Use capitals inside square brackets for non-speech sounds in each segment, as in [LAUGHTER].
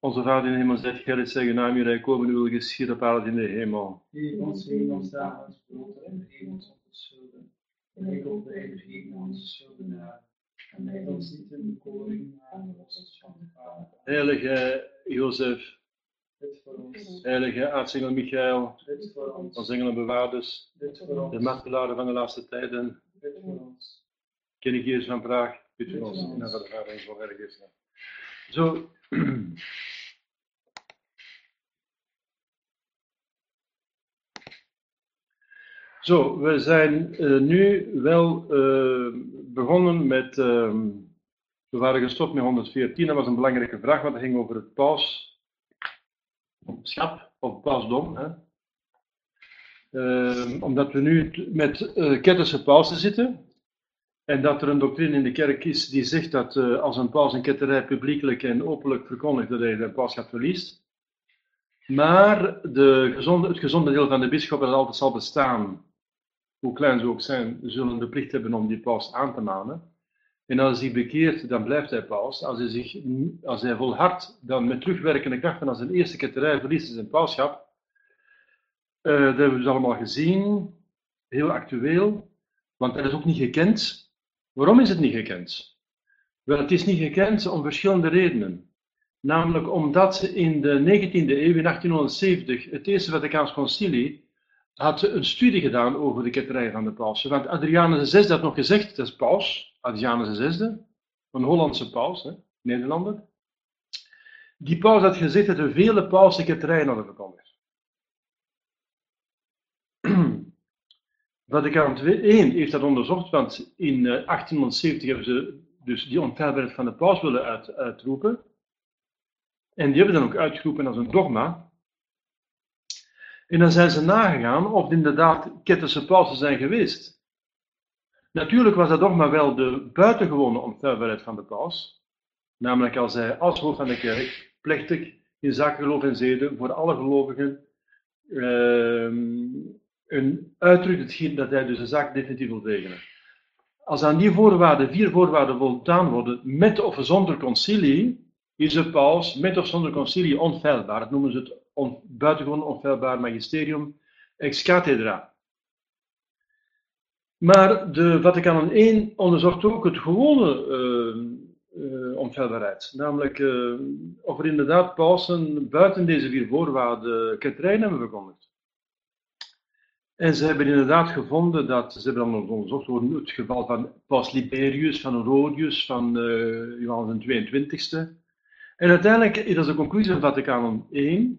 Onze Vader in de hemel, Gij zeg uw naam, rijk komen, wil geschieden op aarde in de hemel. Geef ons heden ons dagelijks brood en ons onze schulden. En ik wij vergeven onze schuldenaren. En leid ons niet in de maar ons van de kwaad. Heilige Jozef, heilige aartsengel Michael, onze voor ons. de martelaren van de laatste tijden, ken ik Jezus van Praag, bid voor ons, in de Heilige Geest. Zo. Zo, we zijn eh, nu wel eh, begonnen met. ehm, we waren gestopt met 114, dat was een belangrijke vraag, want dat ging over het pauschap of pausdom. Hè? Ehm, omdat we nu met uh, ketterse pausen zitten. En dat er een doctrine in de kerk is die zegt dat eh, als een paus een ketterij publiekelijk en openlijk verkondigt, dat hij de pauschap verliest. Maar de het gezonde deel van de bisschop dat altijd zal bestaan, hoe klein ze ook zijn, zullen de plicht hebben om die paus aan te manen. En als hij bekeert, dan blijft hij paus. Als hij, zich, als hij volhardt, dan met terugwerkende kracht van als een eerste ketterij verliest zijn pauschap. Eh, dat hebben we dus allemaal gezien, heel actueel, want dat is ook niet gekend. Waarom is het niet gekend? Wel, het is niet gekend om verschillende redenen. Namelijk omdat in de 19e eeuw, in 1870, het Eerste Vaticaans Concilie had een studie gedaan over de ketterij van de pausen. Want Adrianus VI had nog gezegd, dat is paus, Adrianus VI, een Hollandse paus, hè, Nederlander. Die paus had gezegd dat er vele pausen ketterijen hadden verkondigd. Vaticaan I heeft dat onderzocht, want in eh, 1870 hebben ze dus die onfeilbaarheid van de paus willen uit, uitroepen. En die hebben dan ook uitgeroepen als een dogma. En dan zijn ze nagegaan of het inderdaad ketterse pausen zijn geweest. Natuurlijk was dat dogma wel de buitengewone onfeilbaarheid van de paus. Namelijk als hij als hoofd van de kerk plechtig in zaken geloof en zeden voor alle gelovigen ehm, een uitdrukt dat hij dus de zaak definitief wil regelen. Als aan die voorwaarden, vier voorwaarden voldaan worden, met of zonder concilie, is de paus met of zonder concilie onfeilbaar. Dat noemen ze het on, buitengewoon onfeilbaar magisterium ex cathedra. Maar de Vaticaan I onderzocht ook het gewone uh, onfeilbaarheid. Namelijk uh, of er inderdaad pausen buiten deze vier voorwaarden ketterijen hebben verkondigd. En ze hebben inderdaad gevonden dat, ze hebben dan onderzocht over het geval van Paus Liberius, van Rodius, van uh, Johannes de 22e. En uiteindelijk is dat de conclusie van Vaticaan I,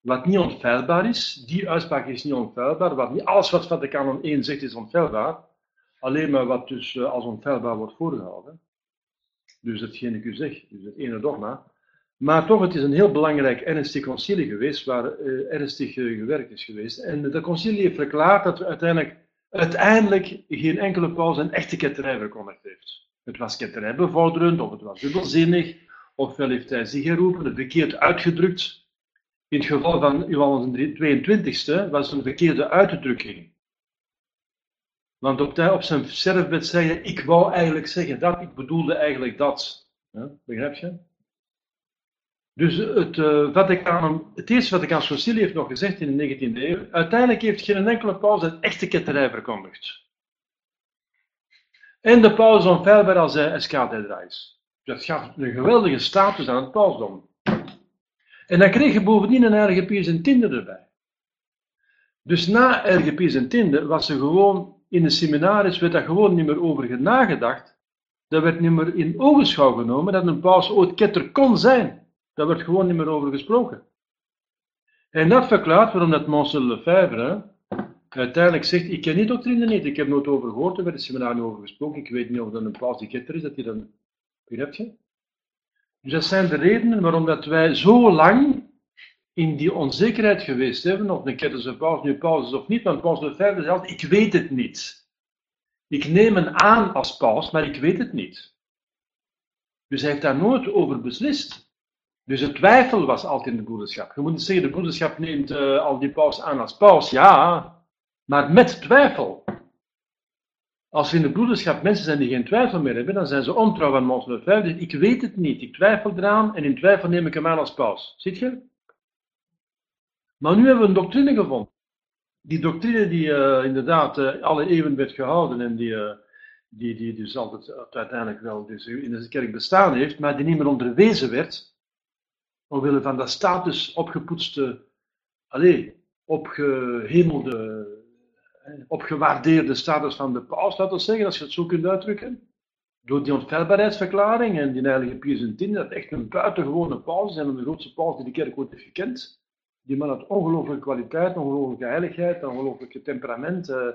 wat niet onfeilbaar is, die uitspraak is niet onfeilbaar, wat niet alles wat Vaticaan I zegt is onfeilbaar, alleen maar wat dus uh, als onfeilbaar wordt voorgehouden. Dus hetgeen ik u zeg, dus het ene dogma. Maar toch, het is een heel belangrijk ernstig concilie geweest, waar uh, ernstig uh, gewerkt is geweest. En de concilie heeft verklaard dat uiteindelijk, uiteindelijk geen enkele paus een echte ketterij verkondigd heeft. Het was ketterij bevorderend, of het was dubbelzinnig, ofwel heeft hij zich geroepen, verkeerd uitgedrukt. In het geval van Johannes de 22e was het een verkeerde uitdrukking. Want op, op zijn sterfbed zei hij, ik wou eigenlijk zeggen dat, ik bedoelde eigenlijk dat. Begrijp je? Dus het, uh, Vaticaan, het eerste Vaticaans Concilie heeft nog gezegd in de 19e eeuw, uiteindelijk heeft geen enkele paus een echte ketterij verkondigd. En de paus onfeilbaar als hij escatedra is. Dat gaf een geweldige status aan het pausdom. En dan kreeg je bovendien een erge en Tinder erbij. Dus na erge en Tinder was er gewoon, in de seminaris werd daar gewoon niet meer over nagedacht. Dat werd niet meer in ogenschouw genomen dat een paus ooit ketter kon zijn. Daar werd gewoon niet meer over gesproken. En dat verklaart waarom dat Monsieur Lefebvre uiteindelijk zegt, ik ken die doctrine niet, ik heb nooit over gehoord, er werd het seminar over gesproken, ik weet niet of dat een paus die ketter is, dat hij dan, begrijp? Dus dat zijn de redenen waarom dat wij zo lang in die onzekerheid geweest hebben, of een paus nu paus is of niet, want Paus Lefebvre zegt ik weet het niet. Ik neem hem aan als paus, maar ik weet het niet. Dus hij heeft daar nooit over beslist. Dus de twijfel was altijd in de broederschap. Je moet niet zeggen, de broederschap neemt uh, al die paus aan als paus. Ja, maar met twijfel. Als in de broederschap mensen zijn die geen twijfel meer hebben, dan zijn ze ontrouw aan Mons Lefebvre. Ik weet het niet, ik twijfel eraan en in twijfel neem ik hem aan als paus. Ziet je? Maar nu hebben we een doctrine gevonden. Die doctrine die uh, inderdaad uh, alle eeuwen werd gehouden en die, die, die dus altijd uiteindelijk wel dus in de kerk bestaan heeft, maar die niet meer onderwezen werd, omwille van dat status opgepoetste, allez, opgehemelde, opgewaardeerde status van de paus, laten we zeggen, als je het zo kunt uitdrukken. Door die onfeilbaarheidsverklaring en die heilige Pius X, dat echt een buitengewone paus is en de grootste paus die de kerk ooit heeft gekend. Die man had ongelooflijke kwaliteit, ongelooflijke heiligheid, ongelooflijke temperament. Uh,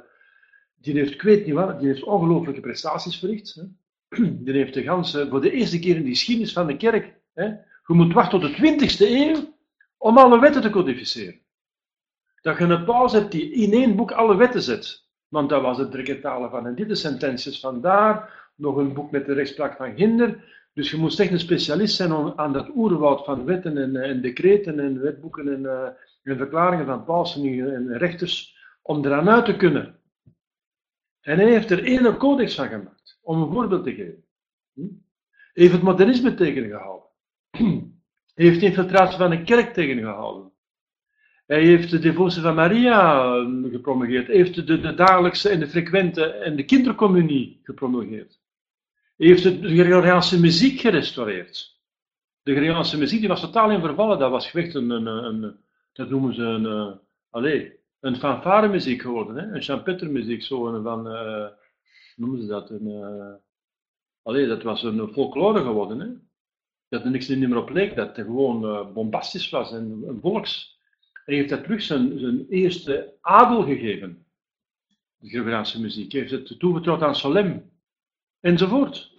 die heeft, ik weet niet wat, die heeft ongelooflijke prestaties verricht. [CLEARS THROAT] Die heeft de ganse, voor de eerste keer in de geschiedenis van de kerk, je moet wachten tot de 20e eeuw om alle wetten te codificeren. Dat je een paus hebt die in één boek alle wetten zet. Want dat was het dreketalen van en dit de sententies van daar, nog een boek met de rechtspraak van Ginder, dus je moest echt een specialist zijn om, aan dat oerwoud van wetten en, en decreten en wetboeken en, uh, en verklaringen van pausen en rechters, om eraan uit te kunnen. En hij heeft er één codex van gemaakt, om een voorbeeld te geven. Hm? Hij heeft het modernisme tegengehouden. Hij heeft de infiltratie van de kerk tegengehouden. Hij heeft de devotie van Maria hm, gepromulgeerd. Hij heeft de, de dagelijkse en de frequente en de kindercommunie gepromulgeerd. Hij heeft de Gregoriaanse muziek gerestaureerd. De Gregoriaanse muziek die was totaal in vervallen. Dat was echt een, een, een dat noemen ze een, uh, allez, een fanfare muziek geworden. Hè? Een champetter muziek, zo van, uh, noemen ze dat? Een, uh, allez, dat was een folklore geworden. Hè? Dat er niks meer op leek, dat het gewoon uh, bombastisch was en een volks. Hij heeft dat terug zijn, zijn eerste adel gegeven, de Gregoriaanse muziek. Hij heeft het toevertrouwd aan Solem, enzovoort.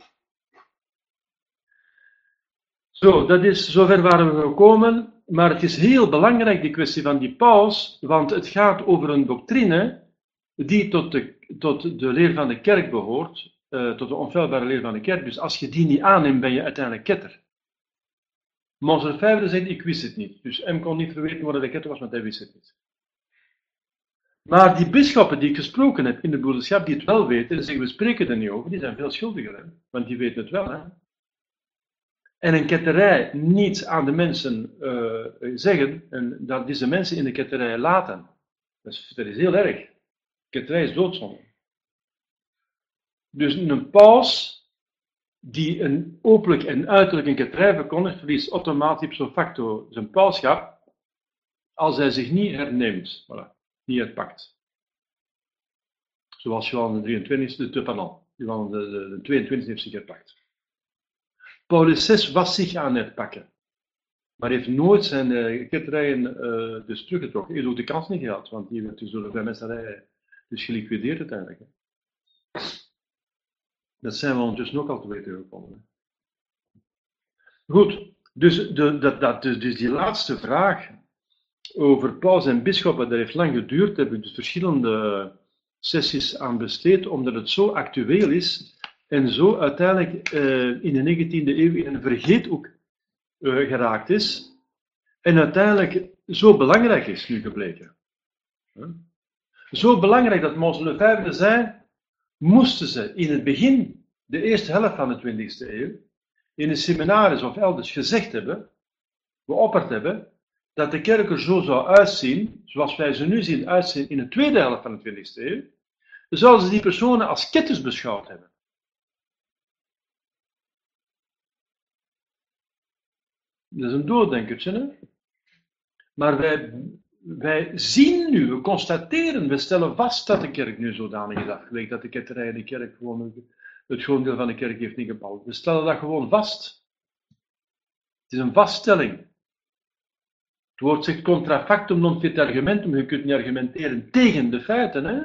Zo, dat is, zover waren we gekomen, maar het is heel belangrijk, die kwestie van die paus, want het gaat over een doctrine die tot de, tot de leer van de kerk behoort, uh, tot de onfeilbare leer van de kerk. Dus als je die niet aanneemt, ben je uiteindelijk ketter. Mons Vijfde zegt, ik wist het niet. Dus M kon niet verweten wat de ketter was, want hij wist het niet. Maar die bisschoppen die ik gesproken heb in de broederschap, die het wel weten, en zeggen we spreken er niet over, die zijn veel schuldiger. Hè? Want die weten het wel. Hè? En een ketterij niet aan de mensen uh, zeggen, en dat deze mensen in de ketterij laten. Dat is, dat is heel erg. Ketterij is doodzonde. Dus een paus die een openlijk en uiterlijk een ketterij verkondigt, verliest automatisch ipso facto zijn pauschap als hij zich niet herneemt. Voilà niet uitpakt. Zoals Johan de 23e, de, pardon, Johan de, de, de 22 heeft zich herpakt. Paulus VI was zich aan het pakken, maar heeft nooit zijn uh, ketterijen uh, dus teruggetrokken. Hij heeft ook de kans niet gehad, want die werd dus door de vrijmesserij dus geliquideerd uiteindelijk. Dat zijn we ondertussen ook al te weten gekomen. Goed, dus, de, dat, dat, dus die laatste vraag, over paus en bisschoppen, dat heeft lang geduurd. Daar heb ik dus verschillende sessies aan besteed, omdat het zo actueel is en zo uiteindelijk uh, in de 19e eeuw in een vergeethoek uh, geraakt is. En uiteindelijk zo belangrijk is nu gebleken. Zo belangrijk dat Mons Lefebvre zei, moesten ze in het begin, de eerste helft van de 20e eeuw, in een seminaris of elders gezegd hebben, geopperd hebben, dat de kerk er zo zou uitzien, zoals wij ze nu zien uitzien in de tweede helft van de 20e eeuw, dan zouden ze die personen als ketters beschouwd hebben. Dat is een doordenkertje, hè? Maar wij, wij zien nu, we constateren, we stellen vast dat de kerk nu zodanig is afgelegd, dat de ketterij de kerk gewoon het gronddeel van de kerk heeft ingebouwd. We stellen dat gewoon vast. Het is een vaststelling. Het woord zegt contra factum non fit argumentum. Je kunt niet argumenteren tegen de feiten. Hè?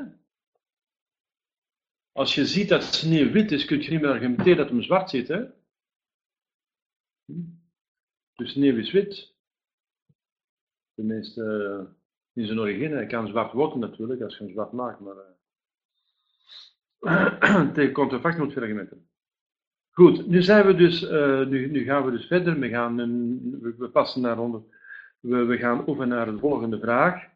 Als je ziet dat sneeuw wit is, kun je niet meer argumenteren dat hem zwart zit. Hè? Dus sneeuw is wit. Tenminste, uh, in zijn origine. Hij kan zwart worden natuurlijk, als je hem zwart maakt. Maar uh, [CLEARS THROAT] tegen contra factum moet je argumenteren. Goed, nu, zijn we dus, uh, nu, nu, gaan we dus verder. We, gaan, we passen naar onder we, we gaan over naar de volgende vraag.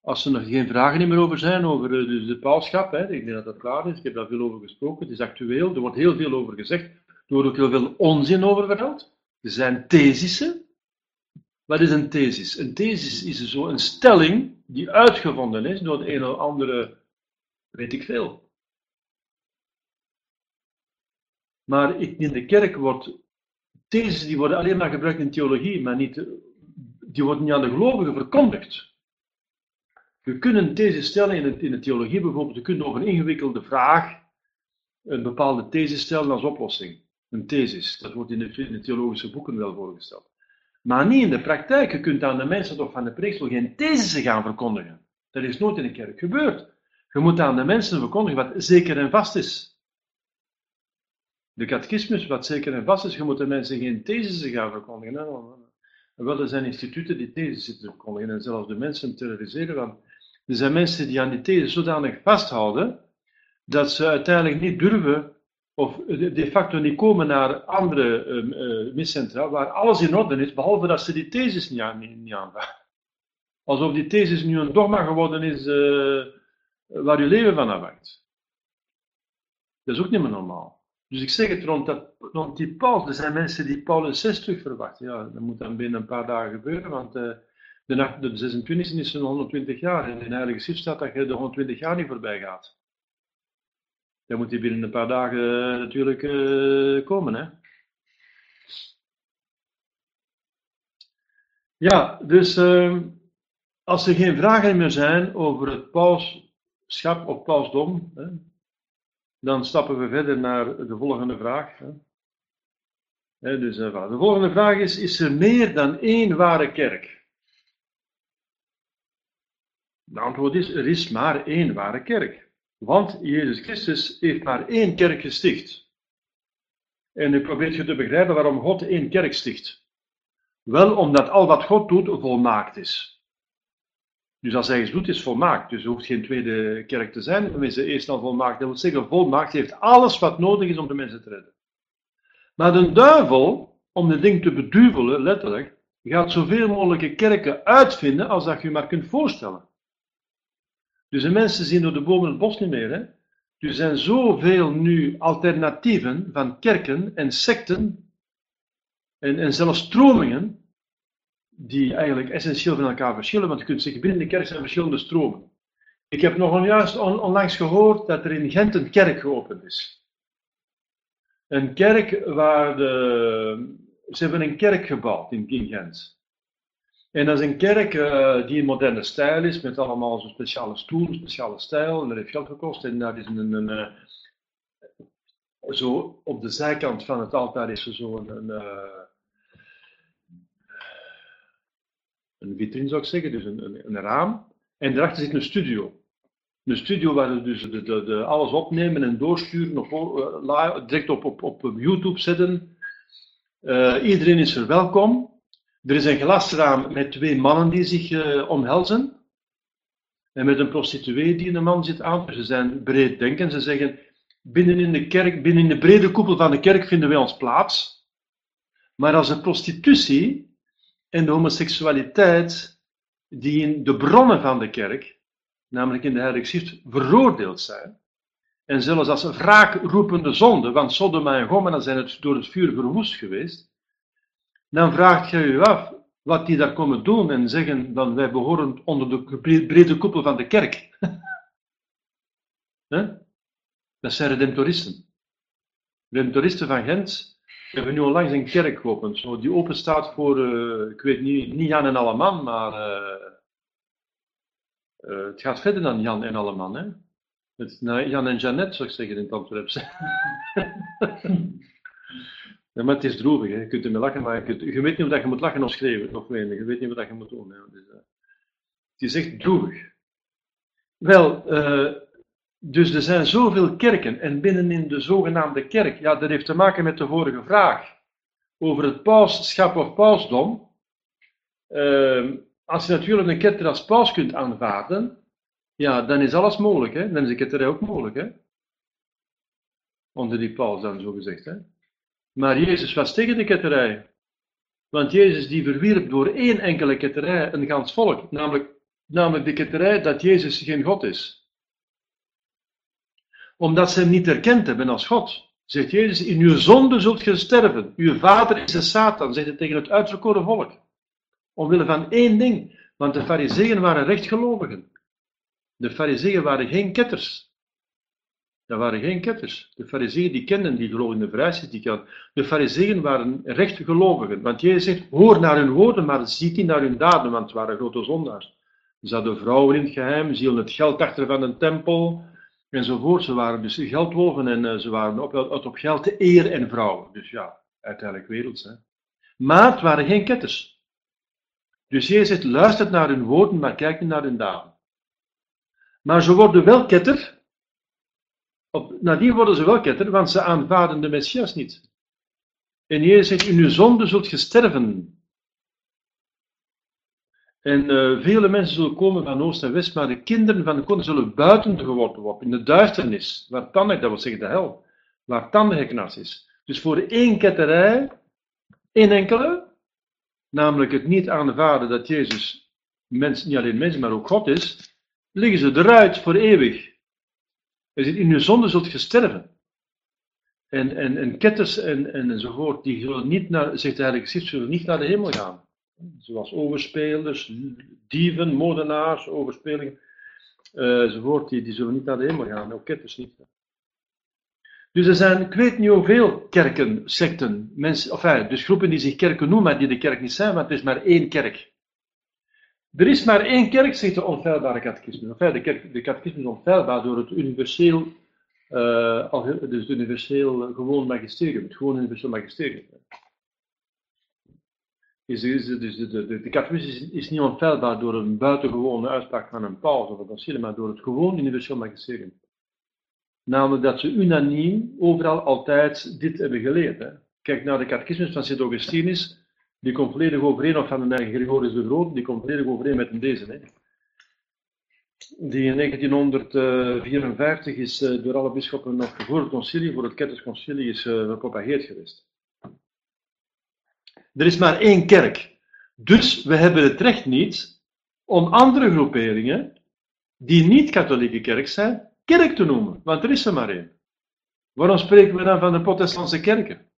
als er nog geen vragen meer over zijn, over eh, dus de paulschap, hè, ik denk dat dat klaar is, ik heb daar veel over gesproken, het is actueel, er wordt heel veel over gezegd, er wordt ook heel veel onzin over verteld. Er zijn thesissen. Wat is een thesis? Een thesis is zo een stelling die uitgevonden is door de een of andere, weet ik veel. Maar in de kerk wordt theses die worden alleen maar gebruikt in theologie, maar niet, die worden niet aan de gelovigen verkondigd. Je kunt een thesis stellen in in de theologie bijvoorbeeld, je kunt over een ingewikkelde vraag een bepaalde thesis stellen als oplossing. Een thesis, dat wordt in de, in de theologische boeken wel voorgesteld. Maar niet in de praktijk. Je kunt aan de mensen toch van de preeksel geen theses gaan verkondigen. Dat is nooit in de kerk gebeurd. Je moet aan de mensen verkondigen wat zeker en vast is. De catechismus, wat zeker en vast is, je moet de mensen geen theses gaan verkondigen. Hè? Wel, er zijn instituten die theses zitten verkondigen en zelfs de mensen terroriseren. Want er zijn mensen die aan die theses zodanig vasthouden dat ze uiteindelijk niet durven of de facto niet komen naar andere uh, miscentra waar alles in orde is, behalve dat ze die thesis niet, aan, niet, Alsof die thesis nu een dogma geworden is uh, waar je leven van afhangt. Dat is ook niet meer normaal. Dus ik zeg het rond, dat, die Paulus, er zijn mensen die Paulus 6 terug verwachten. Ja, dat moet dan binnen een paar dagen gebeuren, want uh, de, de 26 is 120 jaar en in de Heilige Schrift staat dat je de 120 jaar niet voorbij gaat. Dan moet hij binnen een paar dagen eh, natuurlijk uh, komen. Hè? Ja, dus uh, als er geen vragen meer zijn over het pauschap of pausdom, hè, dan stappen we verder naar de volgende vraag. Hè. Dus, uh, de volgende vraag is: is er meer dan één ware kerk? De antwoord is: er is maar één ware kerk. Want Jezus Christus heeft maar één kerk gesticht. En nu probeert je te begrijpen waarom God één kerk sticht. Wel omdat al wat God doet volmaakt is. Dus als hij iets doet, is volmaakt. Dus er hoeft geen tweede kerk te zijn. Tenminste, eerst al volmaakt. Dat wil zeggen, volmaakt heeft alles wat nodig is om de mensen te redden. Maar de duivel, om de ding te beduvelen, letterlijk, gaat zoveel mogelijke kerken uitvinden als dat je maar kunt voorstellen. Dus de mensen zien door de bomen het bos niet meer. Hè? Er zijn zoveel nu alternatieven van kerken en secten en, en zelfs stromingen die eigenlijk essentieel van elkaar verschillen, want je kunt zeggen binnen de kerk zijn verschillende stromen. Ik heb nog onjuist onlangs gehoord dat er in Gent een kerk geopend is. Een kerk waar de. Ze hebben een kerk gebouwd in Gent. En dat is een kerk uh, die een moderne stijl is, met allemaal zo'n speciale stoel, speciale stijl. En dat heeft geld gekost. En daar is een, een, een uh, zo op de zijkant van het altaar is er zo een, een, uh, een vitrine zou ik zeggen, dus een, een, een, raam. En daarachter zit een studio. Een studio waar we dus de, de, alles opnemen en doorsturen, op, direct op, op, op YouTube zetten. iedereen is er welkom. Er is een glasraam met twee mannen die zich uh, omhelzen. En met een prostituee die een man zit aan. Ze zijn breed denken. Ze zeggen, binnen in de kerk, binnen in de brede koepel van de kerk vinden wij ons plaats. Maar als de prostitutie en de homoseksualiteit, die in de bronnen van de kerk, namelijk in de Heilige Schrift, veroordeeld zijn, en zelfs als wraakroepende zonde, want Sodoma en Gomorra zijn het door het vuur verwoest geweest, dan vraagt je je af wat die daar komen doen en zeggen dan wij behoren onder de brede koepel van de kerk. [LAUGHS] dat zijn redemptoristen. Redemptoristen van Gent hebben nu onlangs een kerk geopend, zo, die open staat voor, uh, ik weet niet, niet Jan en Alleman, maar uh, uh, het gaat verder dan Jan en Alleman. Hè? Het, Jan en Jeannette, zou ik zeggen in het Antwerpse. [LAUGHS] [LAUGHS] Ja, het is droevig. Hè. Je kunt ermee lachen, maar je, je weet niet of je moet lachen of schreeuwen. Of wenen. Je weet niet wat je moet doen. Hè. Dus, uh, het is echt droevig. Wel, uh, dus er zijn zoveel kerken. En binnenin de zogenaamde kerk, ja, dat heeft te maken met de vorige vraag. Over het pausschap of pausdom. Uh, als je natuurlijk een ketter als paus kunt aanvaarden, ja, dan is alles mogelijk. Hè? Dan is de ketterij ook mogelijk. Hè? Onder die paus dan zo gezegd. Hè? Maar Jezus was tegen de ketterij. Want Jezus die verwierp door één enkele ketterij een gans volk, namelijk namelijk de ketterij dat Jezus geen God is. Omdat ze hem niet erkend hebben als God. Zegt Jezus, in uw zonde zult ge sterven. Uw vader is de Satan, zegt hij tegen het uitverkoren volk. Omwille van één ding, want de fariseeën waren rechtgelovigen. De fariseeën waren geen ketters. Dat waren geen ketters. De fariseeën die kenden die geloven in de vrijheid die kan. De fariseeën waren rechtgelovigen. Want Jezus zegt, hoor naar hun woorden, maar ziet niet naar hun daden, want het waren grote zondaars. Ze hadden vrouwen in het geheim, hielden het geld achter van een tempel, enzovoort. Ze waren dus geldwolven en uh, ze waren op, op, op geld te eer en vrouwen. Dus ja, uiteindelijk werelds. Hè. Maar het waren geen ketters. Dus Jezus zegt, luistert naar hun woorden, maar kijk niet naar hun daden. Maar ze worden wel ketter, op, nadien worden ze wel ketter, want ze aanvaarden de Messias niet. En Jezus zegt, in uw zonde zult je sterven. En uh, vele mensen zullen komen van oost en west, maar de kinderen van de koning zullen buiten geworpen worden, in de duisternis, waar tanden, dat wil zeggen de hel, waar tandengeknars is. Dus voor één ketterij, één enkele, namelijk het niet aanvaarden dat Jezus mens, niet alleen mens, maar ook God is, liggen ze eruit voor eeuwig. Hij zegt, in uw zonde zult je sterven. En, en, en ketters en, en enzovoort, die zullen niet naar, zegt de Heilige zullen niet naar de hemel gaan. Zoals overspelers, dieven, moordenaars, overspelingen, uh, enzovoort, die, die zullen niet naar de hemel gaan. Ook ketters niet. Dus er zijn, ik weet niet hoeveel kerken, secten, mensen, enfin, dus groepen die zich kerken noemen, maar die de kerk niet zijn, want het is maar één kerk. Er is maar één kerk, zegt de onfeilbare catechisme. Enfin, de, kerk, is onfeilbaar door het universeel, uh, dus universeel gewoon magisterium, het gewoon universeel magisterium. Is, is, dus de, de, is, niet onfeilbaar door een buitengewone uitspraak van een paus of een concilie, maar door het gewoon universeel magisterium. Namelijk dat ze unaniem overal altijd dit hebben geleerd. Hè. Kijk naar de catechismus van Sint Augustinus, die komt volledig overeen, of van de Gregorius de Groot, die komt volledig overeen met deze. Hè. Die in 1954 is uh, door alle bisschoppen nog voor het concilie, voor het Kettersconcilie, is uh, gepropageerd geweest. Er is maar één kerk. Dus we hebben het recht niet om andere groeperingen, die niet katholieke kerk zijn, kerk te noemen. Want er is er maar één. Waarom spreken we dan van de protestantse kerken?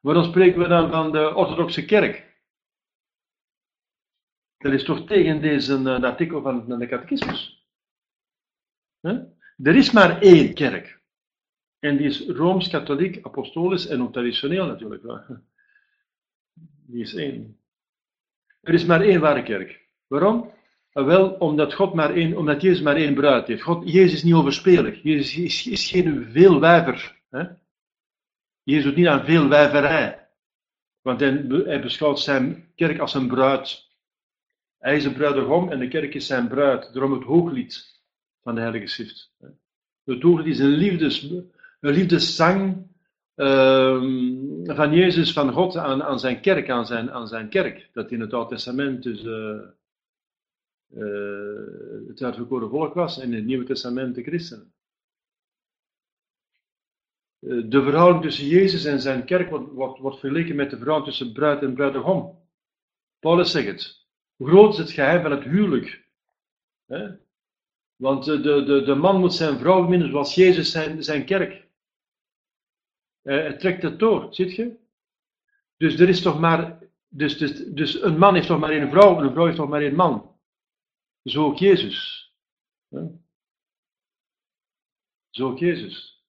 Waarom spreken we dan van de orthodoxe kerk? Dat is toch tegen deze uh, artikel van de catechismus. Er is maar één kerk. En die is Rooms-Katholiek, Apostolisch en ook traditioneel natuurlijk. Die is één. Er is maar één ware kerk. Waarom? Ah, wel, omdat, God maar één, omdat Jezus maar één bruid heeft. God, Jezus is niet overspelig. Jezus is, is geen veelwijver. Hè? Jezus doet niet aan veelwijverij. Want hij, beschouwt zijn kerk als een bruid. Hij is een bruidegom en de kerk is zijn bruid. Daarom het hooglied van de Heilige Schrift. Het hooglied is een, liefdes, een liefdeszang uh, van Jezus, van God aan, aan zijn kerk, aan zijn, aan zijn kerk. Dat in het Oude Testament dus uh, uh, het uitverkoren volk was en in het Nieuwe Testament de christenen. Uh, de verhouding tussen Jezus en zijn kerk wordt, wordt, wordt vergeleken met de verhouding tussen bruid en bruidegom. Paulus zegt het. Groot is het geheim van het huwelijk? Want de, de, de man moet zijn vrouw beminnen zoals Jezus zijn, zijn kerk. Uh, het trekt het door, ziet je? Dus er is toch maar, dus, dus, dus een man heeft toch maar één vrouw en een vrouw heeft toch maar één man. Zo ook Jezus. Zo ook Jezus.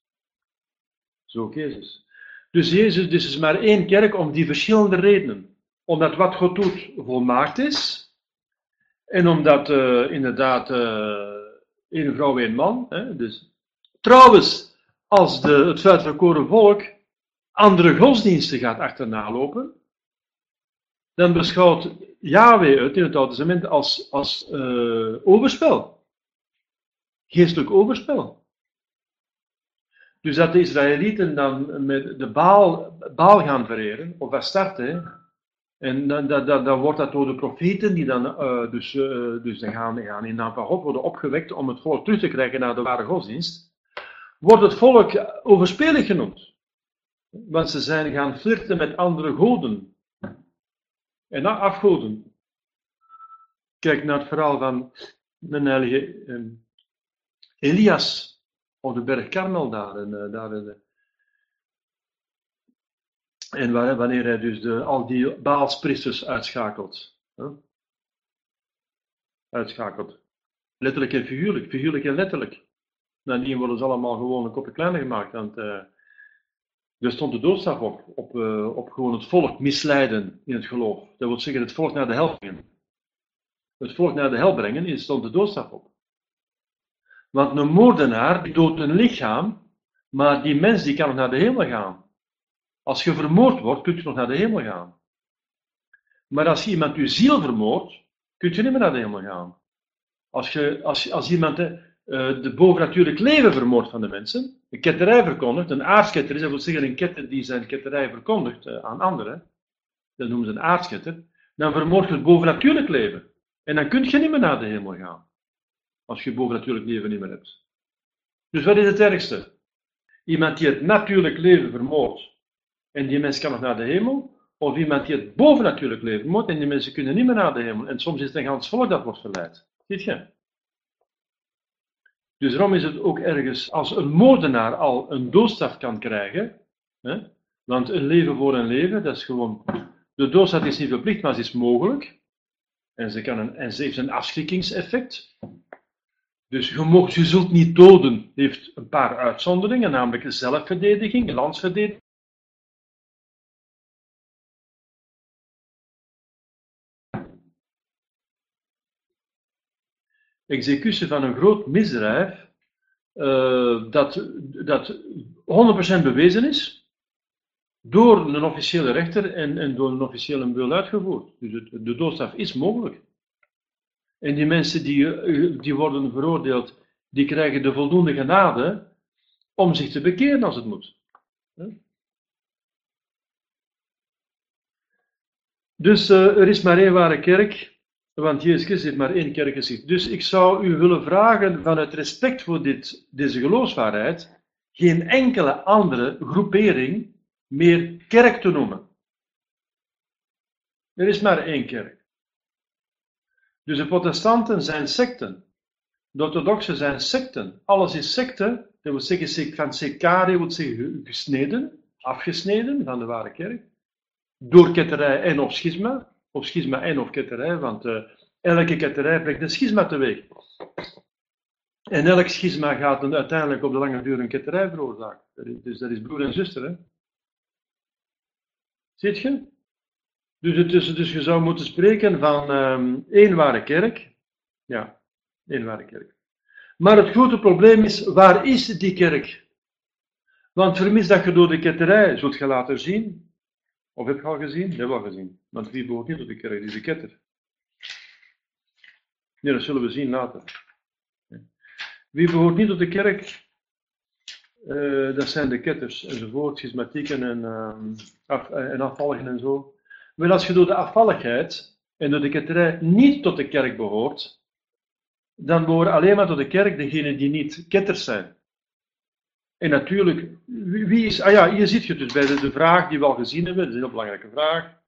Zo Jezus. Dus Jezus dus is maar één kerk om die verschillende redenen. Omdat wat God doet volmaakt is. En omdat uh, inderdaad uh, één vrouw, één man. Hè? Dus, trouwens, als de, het uitverkoren volk andere godsdiensten gaat achterna lopen, dan beschouwt Yahweh het in het Oude Testament als, als uh, overspel. Geestelijk overspel. Dus dat de Israëlieten dan met de Baal, Baal gaan vereren, of Astarte, en dan, dan, dan, wordt dat door de profeten, die dan, uh, dus, uh, dus dan gaan, gaan in naam van God worden opgewekt om het volk terug te krijgen naar de ware godsdienst wordt het volk overspelig genoemd. Want ze zijn gaan flirten met andere goden. En afgoden. Kijk naar het verhaal van de heilige ehm, Elias op de berg Karmel daar. En, uh, daar in de, en wanneer hij dus de, al die Baalspriesters uitschakelt. Uitschakelt. Letterlijk en figuurlijk, figuurlijk en letterlijk. Nadien worden ze allemaal gewoon een kopje kleiner gemaakt. Want uh, er stond de doodstraf op, op, gewoon het volk misleiden in het geloof. Dat wil zeggen het volk naar de hel brengen. Het volk naar de hel brengen, stond de doodstraf op. Want een moordenaar doodt een lichaam, maar die mens die kan nog naar de hemel gaan. Als je vermoord wordt, kun je nog naar de hemel gaan. Maar als iemand je ziel vermoordt, kun je niet meer naar de hemel gaan. Als, je, als, als iemand de, uh, de bovennatuurlijk leven vermoordt van de mensen, een ketterij verkondigt, een aardsketter is, dat wil zeggen een ketter die zijn ketterij verkondigt uh, aan anderen, dat noemen ze een aardsketter, dan vermoordt je het bovennatuurlijk leven. En dan kun je niet meer naar de hemel gaan. Als je bovennatuurlijk leven niet meer hebt. Dus wat is het ergste? Iemand die het natuurlijk leven vermoordt en die mens kan nog naar de hemel, of iemand die het bovennatuurlijk leven vermoordt en die mensen kunnen niet meer naar de hemel. En soms is het een gans volk dat wordt verleid. Ziet je? Dus daarom is het ook ergens, als een moordenaar al een doodstraf kan krijgen, hè, want een leven voor een leven, dat is gewoon, de doodstraf is niet verplicht, maar het is mogelijk. En ze, kan een, en ze heeft een afschrikkingseffect. Dus je, mocht, je zult niet doden, heeft een paar uitzonderingen, namelijk zelfverdediging, landsverdediging. Executie van een groot misdrijf, uh, dat, dat 100% bewezen is, door een officiële rechter en, en door een officiële beul uitgevoerd. Dus de doodstraf is mogelijk. En die mensen die, eh, die worden veroordeeld, die krijgen de voldoende genade om zich te bekeren als het moet. Dus uh, er is maar één ware kerk, want Jezus Christus heeft maar één kerk gezegd. Dus ik zou u willen vragen, vanuit respect voor dit, deze geloofswaarheid, geen enkele andere groepering meer kerk te noemen. Er is maar één kerk. Dus de protestanten zijn secten. De orthodoxen zijn secten. Alles is secte. Dat wil zeggen, van secare wil zeggen gesneden, afgesneden van de ware kerk. Door ketterij en of schisma. Of schisma en of ketterij, want uh, elke ketterij brengt een schisma teweeg. En elk schisma gaat uiteindelijk op de lange duur een ketterij veroorzaken. Dus dat is broer en zuster. Hè? Ziet je? Dus, het dus je zou moeten spreken van um, één ware kerk. Ja, één ware kerk. Maar het grote probleem is, waar is die kerk? Want vermis dat je door de ketterij zult je laten zien. Of heb je al gezien? Je al gezien. Want wie behoort niet tot de kerk? Die is de ketter. Nee, dat zullen we zien later. Wie behoort niet tot de kerk? Uh, dat zijn de ketters enzovoort, schismatieken en, uh, af, en afvalligen en zo. Wel, als je door de afvalligheid en door de ketterij niet tot de kerk behoort, dan behoren alleen maar tot de kerk degenen die niet ketters zijn. En natuurlijk, wie is, ah ja, hier zit je dus bij de, de vraag die we al gezien hebben, dat is een heel belangrijke vraag.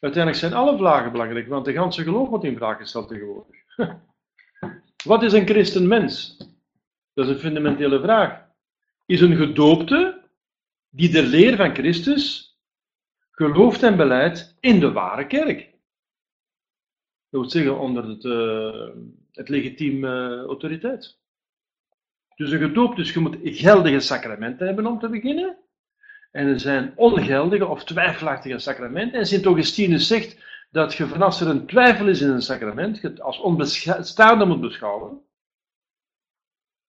Uiteindelijk zijn alle vragen belangrijk, want de ganse geloof wordt in vraag gesteld tegenwoordig. [LAUGHS] Wat is een christenmens? Dat is een fundamentele vraag. Is een gedoopte die de leer van Christus gelooft en beleidt in de ware kerk. Dat wil zeggen onder het, uh, het legitieme autoriteit. Dus een gedoopt, dus je moet geldige sacramenten hebben om te beginnen. En er zijn ongeldige of twijfelachtige sacramenten. En Sint Augustinus zegt dat je van als er een twijfel is in een sacrament, je het als onbestaande moet beschouwen.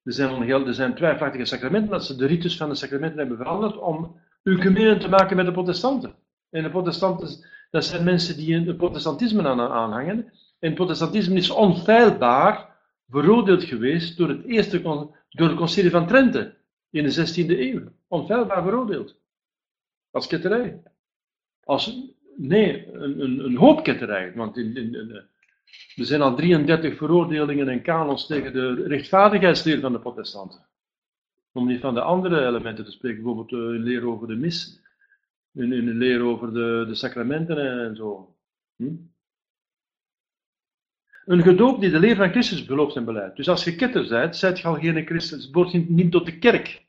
Er zijn, ongeldige, er zijn twijfelachtige sacramenten, dat ze de ritus van de sacramenten hebben veranderd om u te maken met de protestanten. En de protestanten, dat zijn mensen die het protestantisme aan, aanhangen. En protestantisme is onfeilbaar veroordeeld geweest door het eerste door het concilie van Trente in de 16e eeuw. Onfeilbaar veroordeeld. Als ketterij. Als, nee, een, een, een hoop ketterij. Want in, in, in, er zijn al 33 veroordelingen en kanons tegen de rechtvaardigheidsleer van de protestanten. Om niet van de andere elementen te spreken, bijvoorbeeld de leer over de mis in, in de leer over de, de sacramenten en zo. Hm? Een gedoop die de leer van Christus belooft en beleidt. Dus als je ketter bent, zijt je al geen Christus, behoort niet tot de kerk.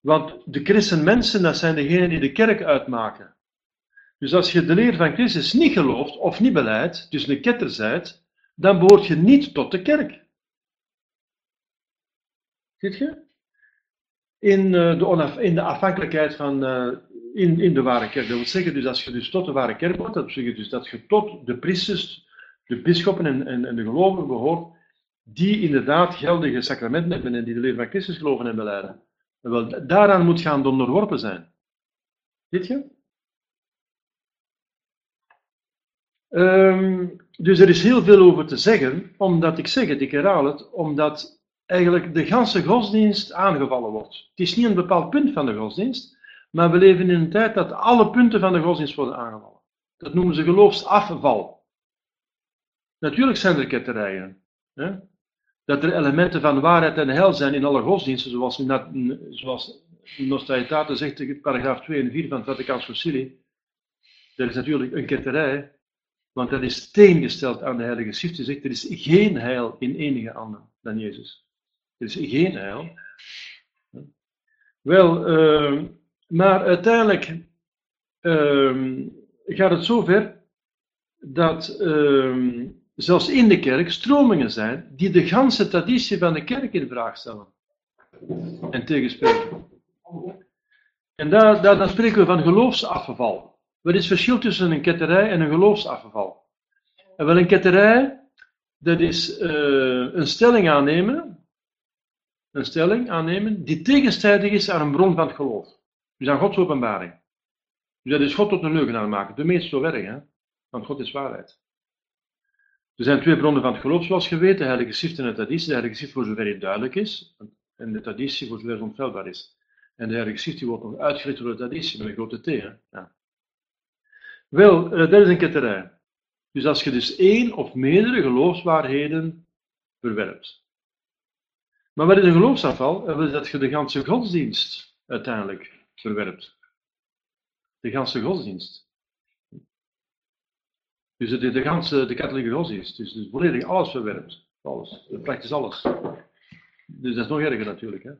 Want de christenmensen, dat zijn degenen die de kerk uitmaken. Dus als je de leer van Christus niet gelooft of niet beleidt, dus een ketter zijt, dan behoort je niet tot de kerk. Ziet je? In, uh, de, in de afhankelijkheid van, uh, in, in de ware kerk. Dat wil zeggen, dus als je dus tot de ware kerk behoort, dat betekent dus dat je tot de priesters, de bisschoppen en, en, en de gelovigen behoort, die inderdaad geldige sacramenten hebben en die de leer van Christus geloven en beleiden. Wel, daaraan moet gaan onderworpen zijn. Ziet je? Um, dus er is heel veel over te zeggen, omdat ik zeg het, ik herhaal het, omdat eigenlijk de ganse godsdienst aangevallen wordt. Het is niet een bepaald punt van de godsdienst, maar we leven in een tijd dat alle punten van de godsdienst worden aangevallen. Dat noemen ze geloofsafval. Natuurlijk zijn er ketterijen. Hè? Dat er elementen van waarheid en heil zijn in alle godsdiensten, zoals, zoals Nostaitate zegt, in paragraaf 2 en 4 van het Vaticaans Concilie. Er is natuurlijk een ketterij, want dat is teengesteld aan de Heilige Schrift. Hij zegt, er is geen heil in enige ander dan Jezus. Er is geen heil. Wel, uh, maar uiteindelijk uh, gaat het zover dat uh, zelfs in de kerk stromingen zijn die de ganse traditie van de kerk in vraag stellen en tegenspreken. En daar, daar, dan spreken we van geloofsafval. Wat is het verschil tussen een ketterij en een geloofsafval? Wel een ketterij, dat is uh, een stelling aannemen, een stelling aannemen die tegenstrijdig is aan een bron van het geloof. Dus aan Gods openbaring. Dus dat is God tot een leugenaar maken. De meest zo erg, hè? Want God is waarheid. Er zijn twee bronnen van het geloof, zoals je weet, de Heilige Schrift en de traditie. De Heilige Schrift voor zover het duidelijk is, en de traditie voor zover het onfeilbaar is. En de Heilige Schrift wordt nog uitgelegd door de traditie, met een grote T. Hè? Ja. Wel, uh, dat is een ketterij. Dus als je dus één of meerdere geloofswaarheden verwerpt. Maar wat is een geloofsafval? Dat is dat je de ganse godsdienst uiteindelijk verwerpt. De ganse godsdienst. Dus de, de, ganse, de katholieke godsdienst. Dus, dus volledig alles verwerpt. Alles. Praktisch alles. Dus dat is nog erger natuurlijk. Hè?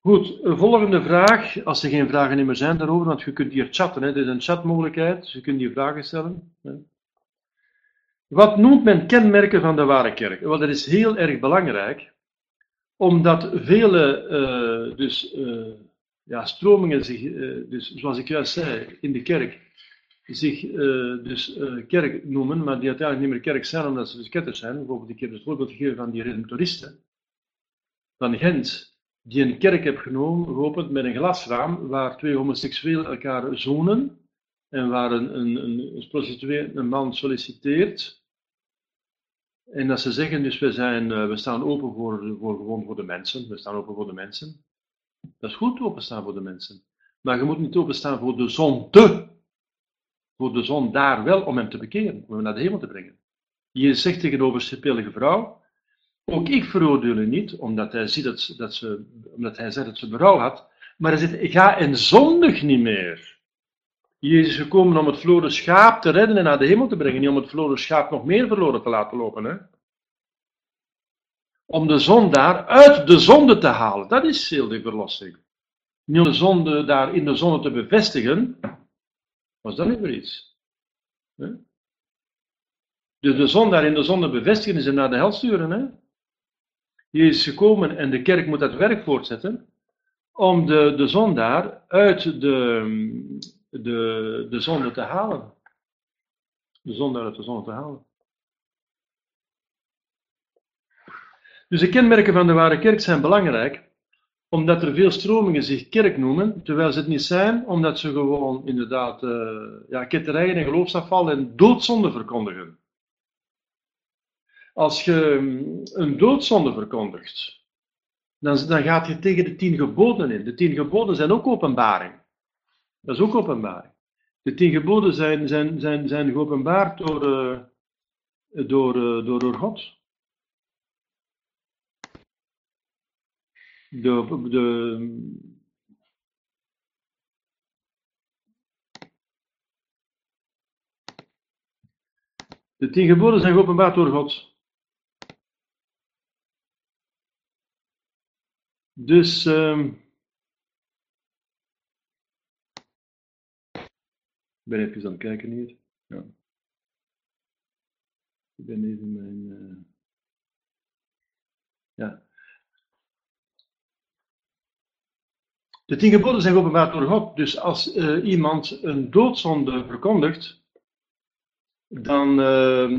Goed, volgende vraag. Als er geen vragen meer zijn daarover, want je kunt hier chatten. Hè. Dit is een chatmogelijkheid, dus je kunt hier vragen stellen. Hè. Wat noemt men kenmerken van de ware kerk? Wel, dat is heel erg belangrijk, omdat vele uh, dus, uh, ja, stromingen zich, uh, dus, zoals ik juist zei, in de kerk, zich dus kerk noemen, maar die uiteindelijk niet meer kerk zijn omdat ze dus ketters zijn. Bijvoorbeeld, ik heb het voorbeeld gegeven van die redemptoristen van Gent, die een kerk heb genomen, geopend met een glasraam, waar twee homoseksuelen elkaar zoenen, en waar een, een, een prostituee een man solliciteert, en dat ze zeggen, dus we, zijn, eh, we staan open voor, voor, gewoon voor de mensen. We staan open voor de mensen. Dat is goed openstaan voor de mensen. Maar je moet niet openstaan voor de zonde. Voor de zon daar wel om hem te bekeren, om hem naar de hemel te brengen. Je zegt tegen de vrouw, ook ik veroordeel u niet, omdat hij, ziet dat, dat ze, omdat hij zegt dat ze berouw had, maar hij zegt, ga en zondig niet meer. Jezus is gekomen om het verloren schaap te redden en naar de hemel te brengen, niet om het verloren schaap nog meer verloren te laten lopen. Hè? Om de zondaar uit de zonde te halen, dat is heel de verlossing. Niet om de zonde daar in de zonde te bevestigen, was dat niet weer iets. Hè? Dus de zondaar in de zonde bevestigen is en naar de hel sturen. Hè? Jezus is gekomen en de kerk moet dat werk voortzetten om de, de zondaar uit de, de, de zonde te halen. De zonde uit de zonde te halen. Dus de kenmerken van de ware kerk zijn belangrijk, omdat er veel stromingen zich kerk noemen, terwijl ze het niet zijn, omdat ze gewoon inderdaad uh, ja, ketterijen en geloofsafval en doodzonde verkondigen. Als je mm, een doodzonde verkondigt, dan, dan gaat je tegen de tien geboden in. De tien geboden zijn ook openbaring. Dat is ook openbaar. De tien geboden zijn, zijn, zijn, zijn geopenbaard door, uh, door, uh, door, door God. De, de, De tien geboden zijn geopenbaard door God. Dus, um, ben even aan het kijken hier. Ja. Ik ben even mijn. Uh, ja. De tien geboden zijn geopenbaard door God. Dus als uh, iemand een doodzonde verkondigt, dan, uh,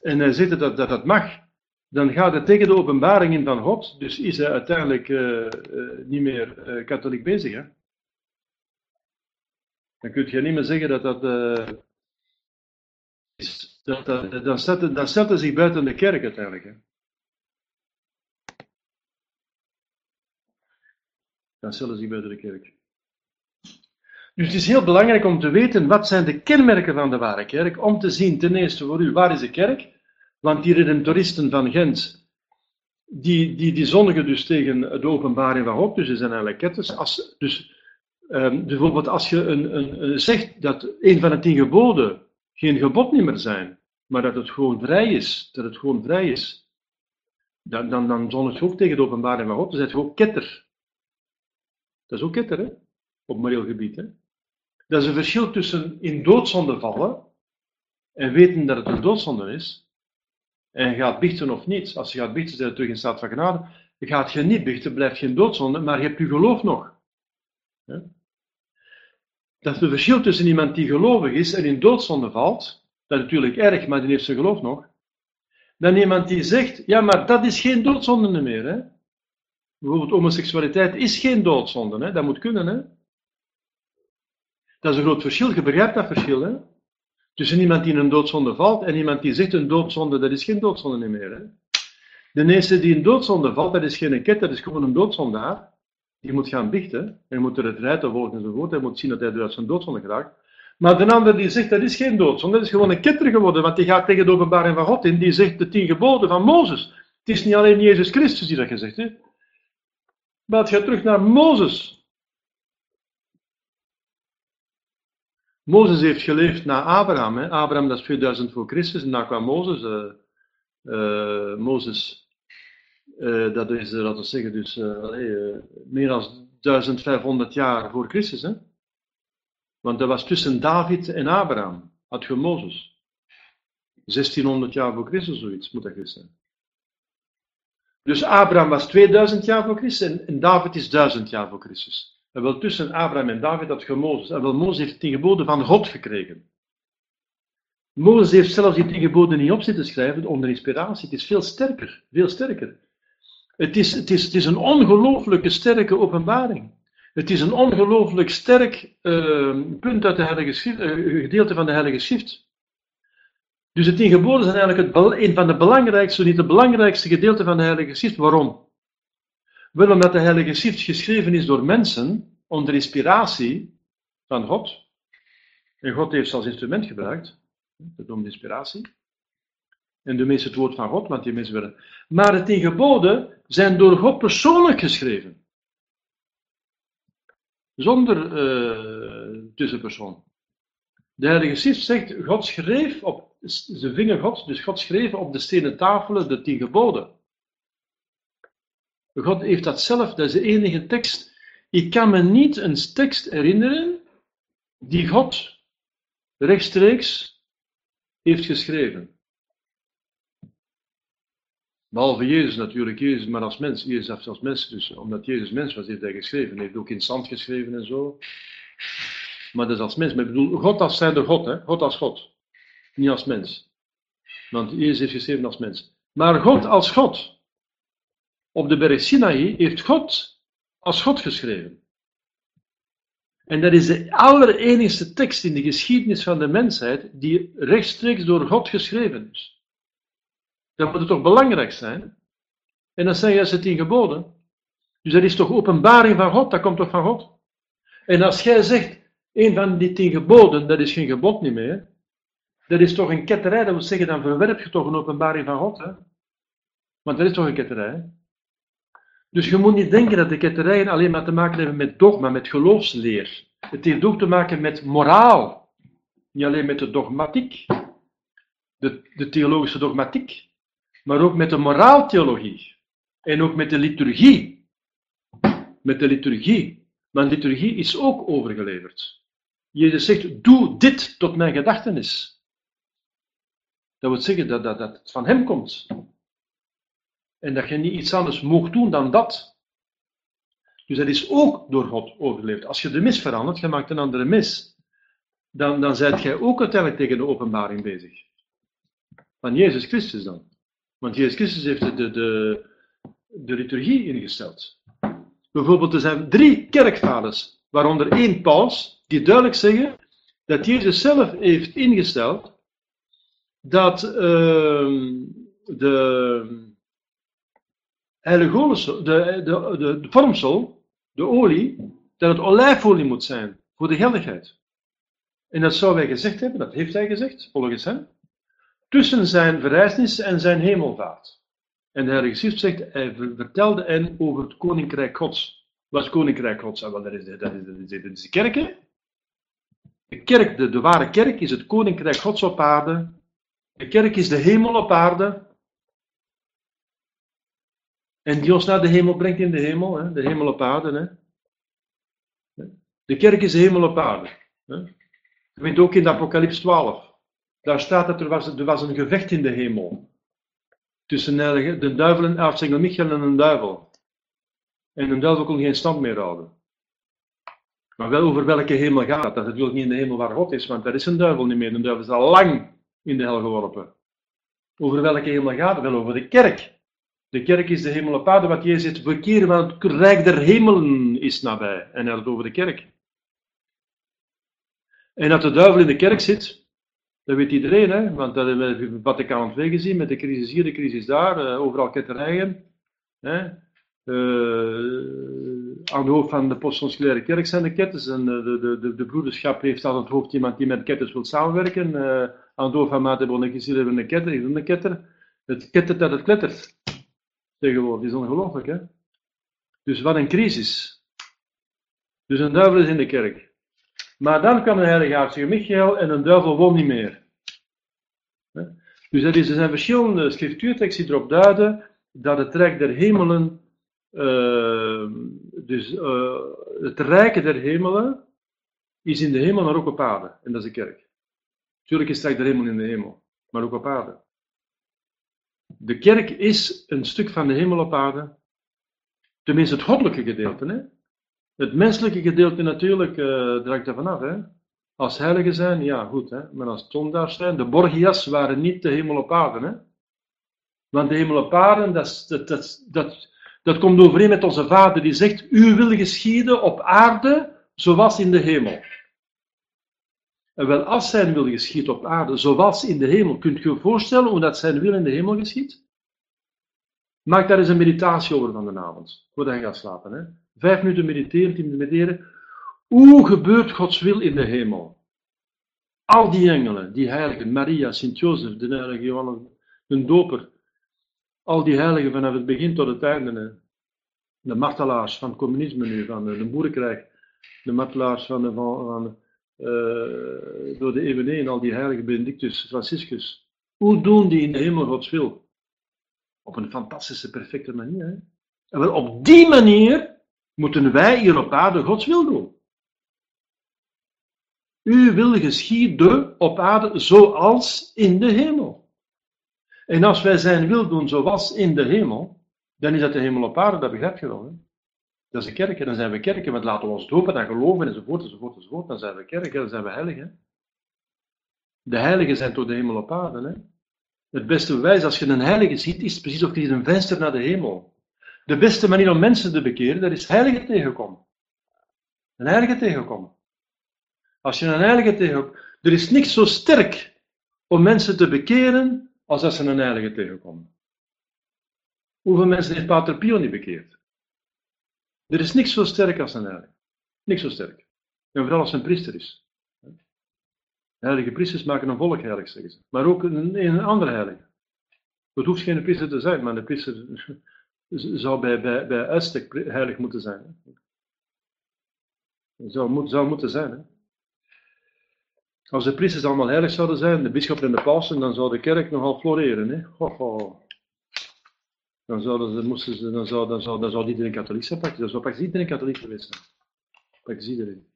en hij zegt dat, dat dat mag, dan gaat het tegen de openbaring in van God. Dus is hij uiteindelijk niet meer katholiek bezig. Hè? Dan kun je niet meer zeggen dat dat. is, dat, dat dan, stelt, dan stelt zich buiten de kerk uiteindelijk. Hè? dan stellen zich buiten de kerk. Dus het is heel belangrijk om te weten wat zijn de kenmerken van de ware kerk, om te zien ten eerste voor u waar is de kerk, want die redentoristen van Gent, die, die, die zondigen dus tegen de openbaring van God, dus ze zijn eigenlijk ketters. Als, dus um, bijvoorbeeld als je een, een, zegt dat een van de tien geboden geen gebod meer zijn, maar dat het gewoon vrij is, dat het gewoon vrij is, dan, dan, dan zondigt je ook tegen de openbaring van God, dan zet je ook ketter. Dat is ook ketter, hè? Op moreel gebied, hè? Dat is een verschil tussen in doodzonde vallen en weten dat het een doodzonde is. En gaat biechten of niet. Als je gaat biechten, zit je terug in staat van genade. Gaat je niet biechten, blijft geen doodzonde, maar je hebt je geloof nog. Dat is het verschil tussen iemand die gelovig is en in doodzonde valt. Dat is natuurlijk erg, maar die heeft zijn geloof nog. Dan iemand die zegt, ja, maar dat is geen doodzonde meer. Hè? Bijvoorbeeld homoseksualiteit is geen doodzonde, hè? dat moet kunnen. Hè? Dat is een groot verschil, je begrijpt dat verschil. Hè? Tussen iemand die in een doodzonde valt en iemand die zegt een doodzonde, dat is geen doodzonde meer. Hè? De eerste die in doodzonde valt, dat is geen ket, dat is gewoon een doodzondaar. Die moet gaan bichten, hij moet er het rijden volgen enzovoort, hij moet zien dat hij uit zijn doodzonde geraakt. Maar de ander die zegt, dat is geen doodzonde, dat is gewoon een ketter geworden, want die gaat tegen de openbaring van God in, die zegt de tien geboden van Mozes. Het is niet alleen Jezus Christus die dat gezegd heeft. Maar het gaat terug naar Mozes. Mozes heeft geleefd na Abraham. Hè. Abraham dat is 2000 voor Christus en daar kwam Mozes. Uh, uh, Mozes, uh, dat is, laten we zeggen, dus meer dan 1500 jaar voor Christus. Hè. Want dat was tussen David en Abraham, had je Mozes. 1600 jaar voor Christus, zoiets moet dat zijn. Dus Abraham was 2000 jaar voor Christus en David is 1000 jaar voor Christus. En wel tussen Abraham en David had je Mozes. En wel Mozes heeft tien geboden van God gekregen. Mozes heeft zelfs die tien geboden niet op zitten schrijven onder inspiratie. Het is veel sterker, veel sterker. Het is, het is, het is een ongelooflijke sterke openbaring. Het is een ongelooflijk sterk uh, punt uit de Heilige Schrift, uh, gedeelte van de Heilige Schrift. Dus de tien geboden zijn eigenlijk het, een van de belangrijkste, niet het belangrijkste gedeelte van de Heilige Schrift. Waarom? Wel omdat de Heilige Schrift geschreven is door mensen onder inspiratie van God. En God heeft ze als instrument gebruikt. Dat noemt inspiratie. En de meeste het woord van God, want die mensen werden. Maar de tien geboden zijn door God persoonlijk geschreven. Zonder uh, tussenpersoon. De Heilige Schrift zegt, God schreef op ze vingen God, dus God schreef op de stenen tafelen de tien geboden. God heeft dat zelf, dat is de enige tekst. Ik kan me niet een tekst herinneren die God rechtstreeks heeft geschreven. Behalve Jezus natuurlijk, Jezus maar als mens, Jezus als mens, dus omdat Jezus mens was, heeft hij geschreven. Hij heeft ook in zand geschreven en zo. Maar dat is als mens. Maar ik bedoel, God als zijnde God, hè? God als God niet als mens. Want Jezus is geschreven als mens. Maar God als God. Op de berg Sinaï heeft God als God geschreven. En dat is de allerenigste tekst in de geschiedenis van de mensheid die rechtstreeks door God geschreven is. Dat moet het toch belangrijk zijn? En dat zijn juist de tien geboden. Dus dat is toch openbaring van God, dat komt toch van God? En als jij zegt, een van die tien geboden, dat is geen gebod niet meer, dat is toch een ketterij, dat wil zeggen, dan verwerp je toch een openbaring van God. Hè? Want dat is toch een ketterij. Dus je moet niet denken dat de ketterijen alleen maar te maken hebben met dogma, met geloofsleer. Het heeft ook te maken met moraal. Niet alleen met de dogmatiek. de, de theologische dogmatiek, maar ook met de moraaltheologie en ook met de liturgie. Met de liturgie. De liturgie is ook overgeleverd. Jezus zegt, doe dit tot mijn gedachtenis. Dat wil zeggen dat, dat, dat het van hem komt. En dat je niet iets anders mocht doen dan dat. Dus dat is ook door God overleefd. Als je de mis verandert, je maakt een andere mis, dan, dan zijt jij ook uiteindelijk tegen de openbaring bezig. Van Jezus Christus dan. Want Jezus Christus heeft de, de, de liturgie ingesteld. Bijvoorbeeld, er zijn drie kerkvaders, waaronder één paus, die duidelijk zeggen dat Jezus zelf heeft ingesteld dat uh, de heilige de, de, de, de vormsel, de olie, dat het olijfolie moet zijn voor de geldigheid. En dat zou hij gezegd hebben, dat heeft hij gezegd, volgens hem, tussen zijn verrijzenis en zijn hemelvaart. En de Heilige Schrift zegt, hij vertelde hen over het Koninkrijk Gods. Wat is Koninkrijk Gods? Ah, dat is, dat is, dat is, de kerk, hè? De kerk, de, ware kerk, is het Koninkrijk Gods op aarde. De kerk is de hemel op aarde. En die ons naar de hemel brengt in de hemel, hè? de hemel op aarde. Hè? De kerk is de hemel op aarde. Hè? Je weet ook in de Apocalypse 12. Daar staat dat er was, een gevecht in de hemel. Tussen de duivel en aartsengel Michael en een duivel. En een duivel kon geen stand meer houden. Maar wel over welke hemel gaat het? Dat is natuurlijk niet in de hemel waar God is, want daar is een duivel niet meer. De duivel is al lang in de hel geworpen. Over welke hemel gaat het? Wel over de kerk. De kerk is de hemel op aarde, wat Jezus zegt, verkeer van het rijk der hemelen is nabij. En hij had het over de kerk. En dat de duivel in de kerk zit, dat weet iedereen, hè? want dat hebben we Vaticaan II gezien, met de crisis hier, de crisis daar, uh, overal ketterijen. Hè? Uh, aan de hoofd van de postconsulaire kerk zijn de ketters, en de, de, de, de broederschap heeft aan het hoofd iemand die met ketters wil samenwerken. Uh, aan de hoofd van Bonnekes hebben een ketter, ik een ketter. Het kettert dat het klettert. Tegenwoordig, is ongelooflijk, hè? Dus wat een crisis. Dus een duivel is in de kerk. Maar dan kwam de heilige aartsige Michael en een duivel won niet meer. Dus er zijn verschillende schriftuurteksten die erop duiden dat het rijk der hemelen, uh, dus uh, het rijke der hemelen, is in de hemel, maar ook op aarde. En dat is de kerk. Tuurlijk is het rijk der hemel in de hemel, maar ook op aarde. De kerk is een stuk van de hemel op aarde. Tenminste, het goddelijke gedeelte. Hè? Het menselijke gedeelte natuurlijk uh, draait er vanaf. Hè? Als heiligen zijn, ja goed, hè? maar als zondaars zijn, de Borgias waren niet de hemel op aarde. Hè? Want de hemel op aarde, dat, dat, dat komt overeen met onze vader die zegt, u wil geschieden op aarde zoals in de hemel. En wel, als zijn wil geschiet op aarde zoals in de hemel, kunt je je voorstellen hoe dat zijn wil in de hemel geschiet? Maak daar eens een meditatie over van de avond, voordat je gaat slapen. Hè? Vijf minuten mediteren, tien minuten mediteren. Hoe gebeurt Gods wil in de hemel? Al die engelen, die heiligen, Maria, Sint-Jozef, de heilige Johannes, de doper, al die heiligen vanaf het begin tot het einde, de martelaars van communisme nu, van de boerenkrijg, de martelaars van, de, van, uh, door de eeuwen heen, al die heiligen, Benedictus, Franciscus, hoe doen die in de hemel Gods wil? Op een fantastische, perfecte manier. En wel op die manier moeten wij hier op aarde Gods wil doen. U wil geschieden op aarde zoals in de hemel. En als wij zijn wil doen zoals in de hemel, dan is dat de hemel op aarde, dat begrijp je wel. Hè? Dat is de kerk, en dan zijn we kerken, want laten we ons dopen en geloven enzovoort, enzovoort, enzovoort, dan zijn we kerken, dan zijn we heiligen. De heiligen zijn toch de hemel op aarde. Hè? Het beste bewijs als je een heilige ziet, is precies of je een venster naar de hemel. De beste manier om mensen te bekeren, dat is heilige tegenkomen. Een heilige tegenkomen. Als je een heilige tegenkomt, er is niks zo sterk om mensen te bekeren als als ze een heilige tegenkomen. Hoeveel mensen heeft Pater Pio niet bekeerd? Er is niks zo sterk als een heilige. Niks zo sterk. En vooral als een priester is. Heilige priesters maken een volk heilig, zeggen ze. Maar ook een, een andere heilige. Het hoeft geen priester te zijn, maar een priester zou bij, bij, bij uitstek heilig moeten zijn. Zou, moet, zou moeten zijn. Hè? Als de priesters allemaal heilig zouden zijn, de bisschop en de pausen, dan zou de kerk nogal floreren. Hè? Ho, ho. Dan, zouden ze, moesten ze, dan, zou, dan, zou, dan zou iedereen katholiek zijn. Dan zou praktisch iedereen katholiek geweest zijn. Praktisch iedereen.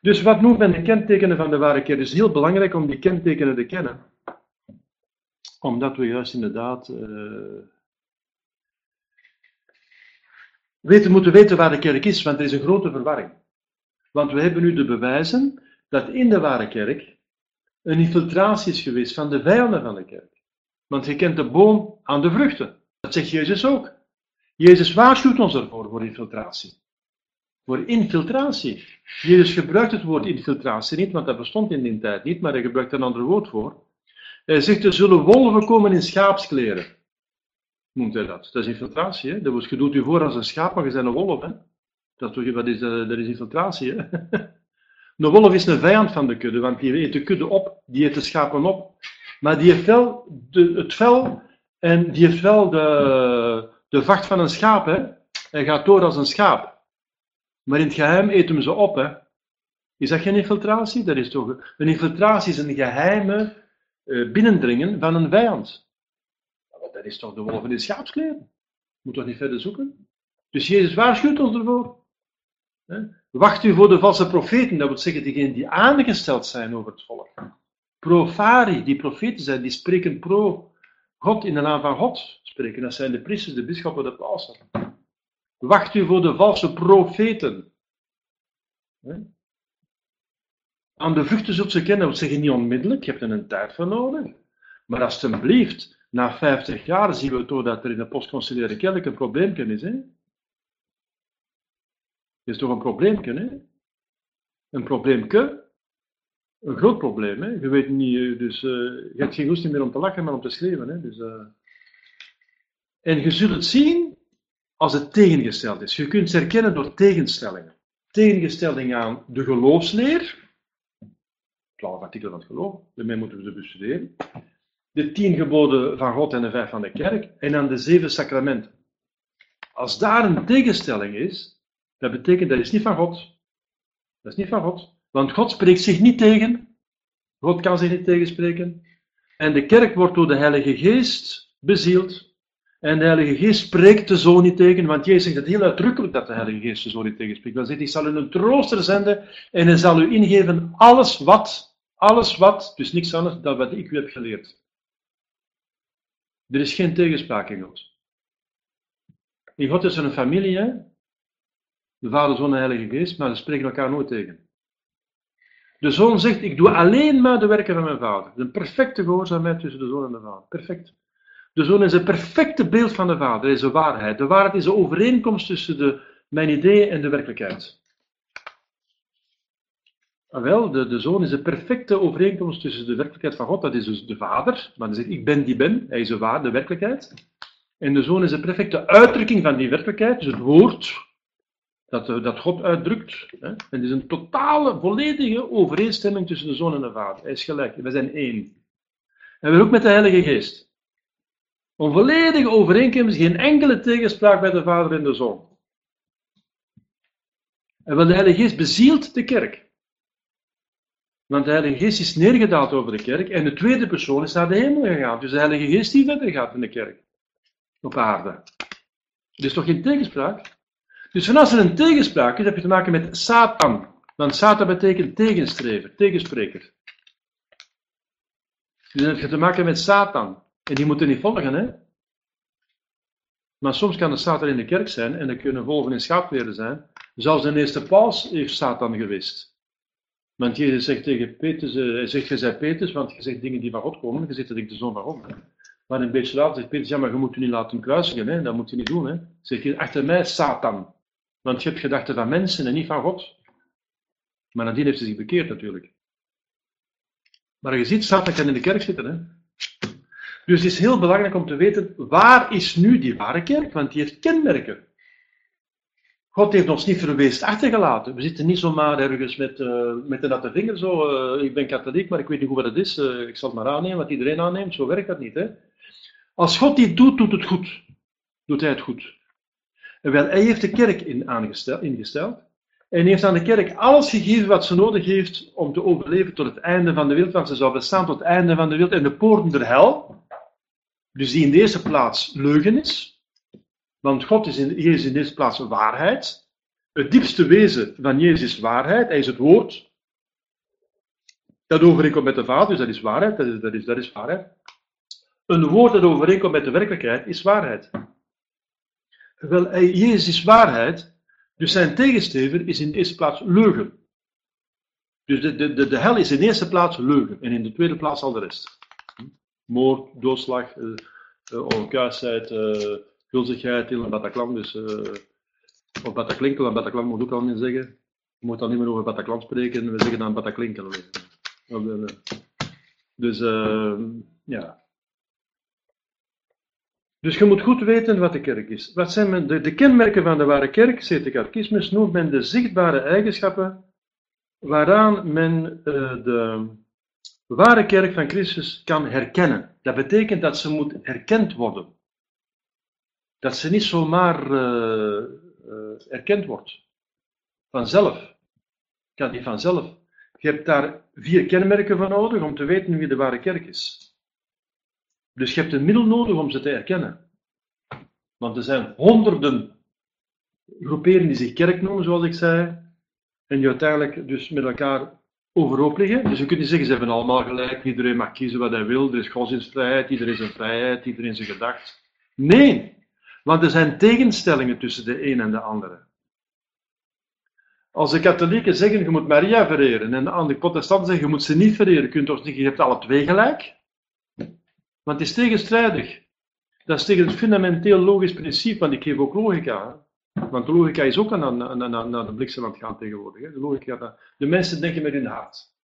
Dus wat noemt men de kentekenen van de ware kerk? Het is heel belangrijk om die kentekenen te kennen. Omdat we juist inderdaad uh, weten, moeten weten waar de kerk is, want er is een grote verwarring. Want we hebben nu de bewijzen dat in de ware kerk een infiltratie is geweest van de vijanden van de kerk. Want je kent de boom aan de vruchten. Dat zegt Jezus ook. Jezus waarschuwt ons ervoor, voor infiltratie. Voor infiltratie. Jezus gebruikt het woord infiltratie niet, want dat bestond in die tijd niet, maar hij gebruikt een ander woord voor. Hij zegt, er zullen wolven komen in schaapskleren. Noemt hij dat. Dat is infiltratie. Hè? Dat was, je doet u voor als een schaap, maar je bent een wolf. Hè? Dat, dat, is, eh, dat is infiltratie. Hè? [LAUGHS] Een wolf is een vijand van de kudde, want die eet de kudde op, die eet de schapen op. Maar die heeft wel de, het vel en die heeft wel de, de vacht van een schaap. Hè? Hij gaat door als een schaap. Maar in het geheim eten we ze op. Hè? Is dat geen infiltratie? Dat is toch, een infiltratie is een geheime uh, binnendringen van een vijand. Dat is toch de wolf in de schaapskleren? Moet toch niet verder zoeken? Dus Jezus waarschuwt ons ervoor. Wacht u voor de valse profeten, dat wil zeggen diegenen die aangesteld zijn over het volk. Profari, die profeten zijn, die spreken pro God in de naam van God. Spreken, dat zijn de priesters, de bisschoppen, de pausen. Wacht u voor de valse profeten. Aan de vruchten zult ze kennen, dat wil zeggen niet onmiddellijk, je hebt er een tijd voor nodig. Maar alstublieft, na 50 jaar zien we toch dat er in de postconciliaire kerk een probleempje is. Hè? is toch een probleempje, hè? Een probleempje. Een groot probleem, hè? Je weet niet, eh, dus uh, je hebt geen goesting meer om te lachen, maar om te schreeuwen, hè? Dus, uh... En je zult het zien als het tegengesteld is. Je kunt het herkennen door tegenstellingen. Tegenstelling aan de geloofsleer, twaalf artikelen van het geloof, daarmee moeten we ze bestuderen. De tien geboden van God en de vijf van de kerk, en aan de zeven sacramenten. Als daar een tegenstelling is, dat betekent, dat is niet van God. Dat is niet van God. Want God spreekt zich niet tegen. God kan zich niet tegenspreken. En de kerk wordt door de Heilige Geest bezield. En de Heilige Geest spreekt de Zoon niet tegen, want Jezus zegt heel uitdrukkelijk dat de Heilige Geest de Zoon niet tegenspreekt. Hij zegt, ik zal u een trooster zenden en hij zal u ingeven alles wat, alles wat, dus niks anders dan wat ik u heb geleerd. Er is geen tegenspraak in God. In God is er een familie, de Vader, Zoon en Heilige Geest, maar ze spreken elkaar nooit tegen. De Zoon zegt, ik doe alleen maar de werken van mijn Vader. Een perfecte gehoorzaamheid tussen de Zoon en de Vader. Perfect. De Zoon is het perfecte beeld van de Vader, is de waarheid. De waarheid is de overeenkomst tussen de, mijn ideeën en de werkelijkheid. Ah, wel, de, de Zoon is de perfecte overeenkomst tussen de werkelijkheid van God, dat is dus de Vader, maar dan zegt ik ben die ben, hij is de, waar, de werkelijkheid. En de Zoon is de perfecte uitdrukking van die werkelijkheid, dus het woord, dat, eh, dat God uitdrukt. Hè? En het is een totale, volledige overeenstemming tussen de Zoon en de Vader. Hij is gelijk, we zijn één. En we ook met de Heilige Geest. Een volledige overeenkomst, geen enkele tegenspraak bij de Vader en de Zoon. En wel de Heilige Geest bezielt de kerk. Want de Heilige Geest is neergedaald over de kerk en de tweede persoon is naar de hemel gegaan. Dus de Heilige Geest die verder gaat in de kerk. Op aarde. Er is toch geen tegenspraak? Dus als er een tegenspraak is, heb je te maken met Satan. Want Satan betekent tegenstrever, tegenspreker. Dus dan heb je te maken met Satan. En die moeten niet volgen, hè? Maar soms kan de Satan in de kerk zijn en er kunnen volgen in schaapleren zijn. Zelfs de eerste paus heeft Satan gewist. Want Jezus zegt tegen Petrus, uh, hij zegt, je zei Petrus, want je zegt dingen die van God komen, je zegt dat ik de zoon van God ben. Maar een beetje later zegt Petrus, ja, maar je moet u niet laten kruisigen, hè? dat moet je niet doen. Hè? Zeg je, achter mij Satan. Want je hebt gedachten van mensen en niet van God. Maar nadien heeft ze zich bekeerd natuurlijk. Maar je ziet, Satan kan in de kerk zitten. Hè? Dus het is heel belangrijk om te weten, waar is nu die ware kerk? Want die heeft kenmerken. God heeft ons niet verweest achtergelaten. We zitten niet zomaar ergens met, uh, met de natte vinger zo. Uh, ik ben katholiek, maar ik weet niet hoe dat is. Uh, ik zal het maar aannemen, wat iedereen aanneemt. Zo werkt dat niet. Hè? Als God dit doet, doet het goed. Doet hij het goed. Wel, hij heeft de kerk in ingesteld En heeft aan de kerk alles gegeven wat ze nodig heeft om te overleven tot het einde van de wereld. Want ze zou bestaan tot het einde van de wereld. En de poorten der hel, dus die in de eerste plaats leugen is. Want God is in, Jezus in plaats waarheid. Het diepste wezen van Jezus is waarheid. Hij is het woord. Dat overeenkomt met de Vader, dus dat is waarheid. Dat is, dat is, dat is waarheid. Een woord dat overeenkomt met de werkelijkheid is waarheid. Wel, Jezus is waarheid, dus zijn tegenstever is in de eerste plaats leugen. Dus de, de, de, de hel is in eerste plaats leugen en in de tweede plaats al de rest. Moord, doodslag, uh, onkuisheid, uh, gulzigheid, in Bataclan, dus, uh, of Bataclinkel, Bataclan moet ik al niet zeggen. Je moet dan niet meer over Bataclan spreken, we zeggen dan Bataclinkel. Dus, ja. Dus je moet goed weten wat de kerk is. Wat zijn de, de kenmerken van de ware kerk? Zegt de catechismus, noemt men de zichtbare eigenschappen waaraan men uh, de ware kerk van Christus kan herkennen. Dat betekent dat ze moet herkend worden. Dat ze niet zomaar uh, uh, erkend wordt. Vanzelf. Kan niet vanzelf. Je hebt daar vier kenmerken van nodig om te weten wie de ware kerk is. Dus je hebt een middel nodig om ze te erkennen. Want er zijn honderden groeperingen die zich kerk noemen, zoals ik zei, en die uiteindelijk dus met elkaar overhoop liggen. Dus je kunt niet zeggen, ze hebben allemaal gelijk, iedereen mag kiezen wat hij wil, er is godsdienstvrijheid, iedereen zijn vrijheid, iedereen zijn gedacht. Nee, want er zijn tegenstellingen tussen de een en de andere. Als de katholieken zeggen, je moet Maria vereren, en de andere protestanten zeggen, je moet ze niet vereren, kun je toch zeggen, je hebt alle twee gelijk? Want het is tegenstrijdig. Dat is tegen het fundamenteel logisch principe, want ik geef ook logica. Want logica is ook aan, de bliksem aan het gaan tegenwoordig. De, logica, de mensen denken met hun hart.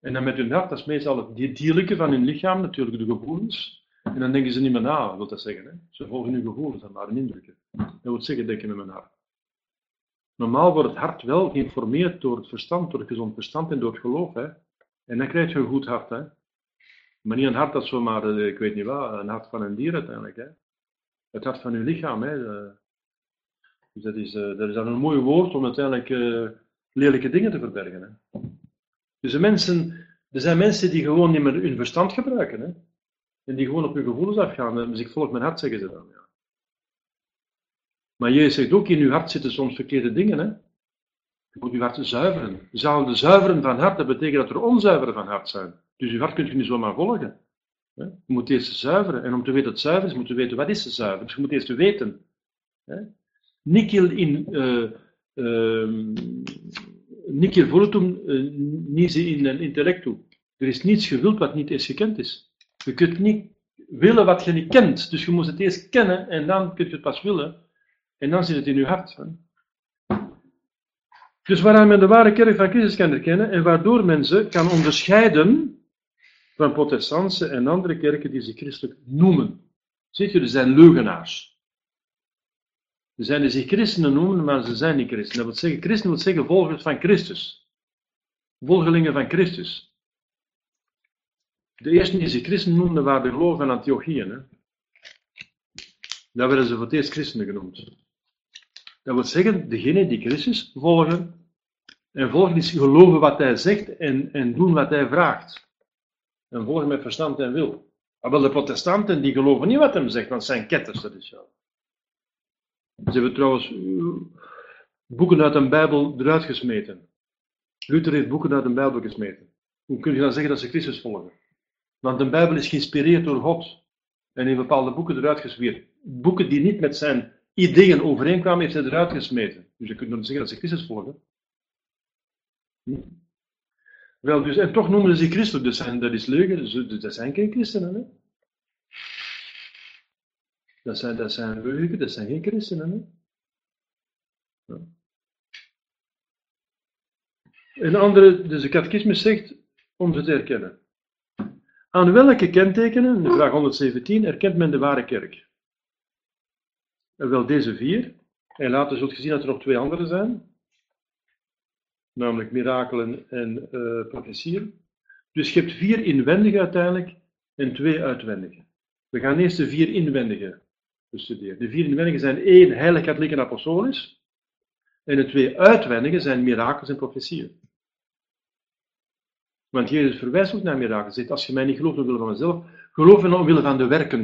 En dan met hun hart, dat is meestal het dierlijke van hun lichaam, natuurlijk de gevoelens. En dan denken ze niet meer na, wil dat zeggen. Hè? Ze volgen hun gevoelens en maar hun indrukken. Dat wil zeggen, denken met mijn hart. Normaal wordt het hart wel geïnformeerd door het verstand, door het gezond verstand en door het geloof. Hè? En dan krijg je een goed hart. Hè? Maar niet een hart dat zomaar, eh, ik weet niet wat, een hart van een dier uiteindelijk. Hè? Het hart van uw lichaam. Hè? Dus dat is, eh, dat is dan een mooi woord om uiteindelijk lelijke dingen te verbergen. Hè? Dus de mensen, er zijn mensen die gewoon niet meer hun verstand gebruiken. Hè? En die gewoon op hun gevoelens afgaan. Dus ik volg mijn hart, zeggen ze dan. Ja. Maar Jezus zegt ook, in uw hart zitten soms verkeerde dingen. Hè? Je moet uw hart zuiveren. Zou de zuiveren van hart, dat betekent dat er onzuiveren van hart zijn. Dus je hart kunt je niet zomaar volgen. Je moet eerst zuiveren. En om te weten het zuiver is, moet je weten wat is zuiver. Dus je moet eerst weten. Nikkel in uh, uh, nikkel volutum uh, nisi in intellectu. Er is niets gewild wat niet eens gekend is. Je kunt niet willen wat je niet kent. Dus je moet het eerst kennen en dan kun je het pas willen. En dan zit het in je hart. Hè? Dus waaraan men de ware kerk van Christus kan herkennen en waardoor men ze kan onderscheiden van protestantse en andere kerken die zich christelijk noemen. Ziet je, er zijn leugenaars. Er zijn die zich christenen noemen, maar ze zijn niet christenen. Dat wil zeggen, christen wil zeggen volgers van Christus. Volgelingen van Christus. De eerste die zich christen noemden waren de gelovigen van Antiochieën. Daar werden ze voor het eerst christenen genoemd. Dat wil zeggen, degene die Christus volgen, en volgen is geloven wat hij zegt en, en doen wat hij vraagt en volgen met verstand en wil. Maar wel de protestanten die geloven niet wat hem zegt, want zijn ketters, dat is zo. Ze hebben trouwens eh, boeken uit een Bijbel eruit gesmeten. Luther heeft boeken uit een Bijbel gesmeten. Hoe kun je dan zeggen dat ze Christus volgen? Want de Bijbel is geïnspireerd door God en heeft bepaalde boeken eruit gesmeerd. Boeken die niet met zijn ideeën overeenkwamen, heeft hij eruit gesmeten. Dus je kunt dan zeggen dat ze Christus volgen. Hm? Wel, dus, en toch noemen ze zich christen, dus dat is leugen, dus, dat zijn geen christenen. Hè? Dat zijn, dat zijn leugen, dat zijn geen christenen. Hè? Een andere, dus de catechismus zegt, om ze te herkennen. Aan welke kentekenen, de vraag 117, erkent men de ware kerk? Wel deze vier. En later zult je zien dat er nog twee andere zijn namelijk mirakelen en uh, profetieën. Dus je hebt vier inwendige uiteindelijk en twee uitwendige. We gaan eerst de vier inwendige bestuderen. De vier inwendige zijn één, heilig, katholiek en apostolisch. En de twee uitwendigen zijn mirakels en profetieën. Want Jezus verwijst ook naar mirakels. Hij als je mij niet gelooft omwille van mezelf, geloof in omwille van de werken.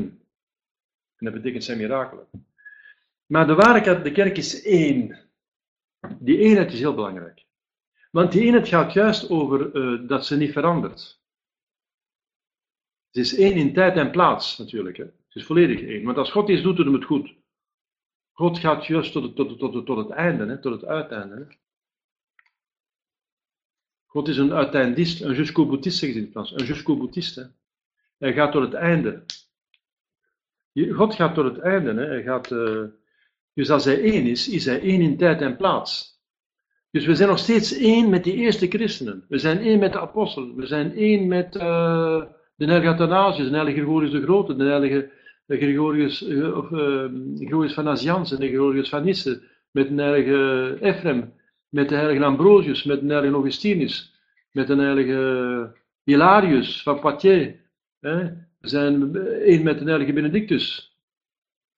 En dat betekent zijn mirakelen. Maar de ware de kerk is één. Die eenheid is heel belangrijk. Want die eenheid gaat juist over uh, dat ze niet verandert. Het is één in tijd en plaats natuurlijk. Hè. Het is volledig één. Want als God iets doet, doet hem het goed. God gaat juist tot het, tot, tot, tot het einde, hè, tot het uiteinde. Hè. God is een uiteindist, een jusqu'au boutiste, zeg je in het Frans. Een jusqu'au boutiste. Hij gaat tot het einde. God gaat tot het einde. Hè. Hij gaat, uh, dus als hij één is, is hij één in tijd en plaats. Dus we zijn nog steeds één met die eerste christenen. We zijn één met de apostelen. We zijn één met uh, de heilige de heilige Gregorius de Grote, de heilige Gregorius, uh, Gregorius van Nazianzen, de Gregorius van Nisse, met de heilige met de heilige Ambrosius, met de heilige Augustinus, met de heilige Hilarius van Poitiers. Hè? We zijn één met de heilige Benedictus.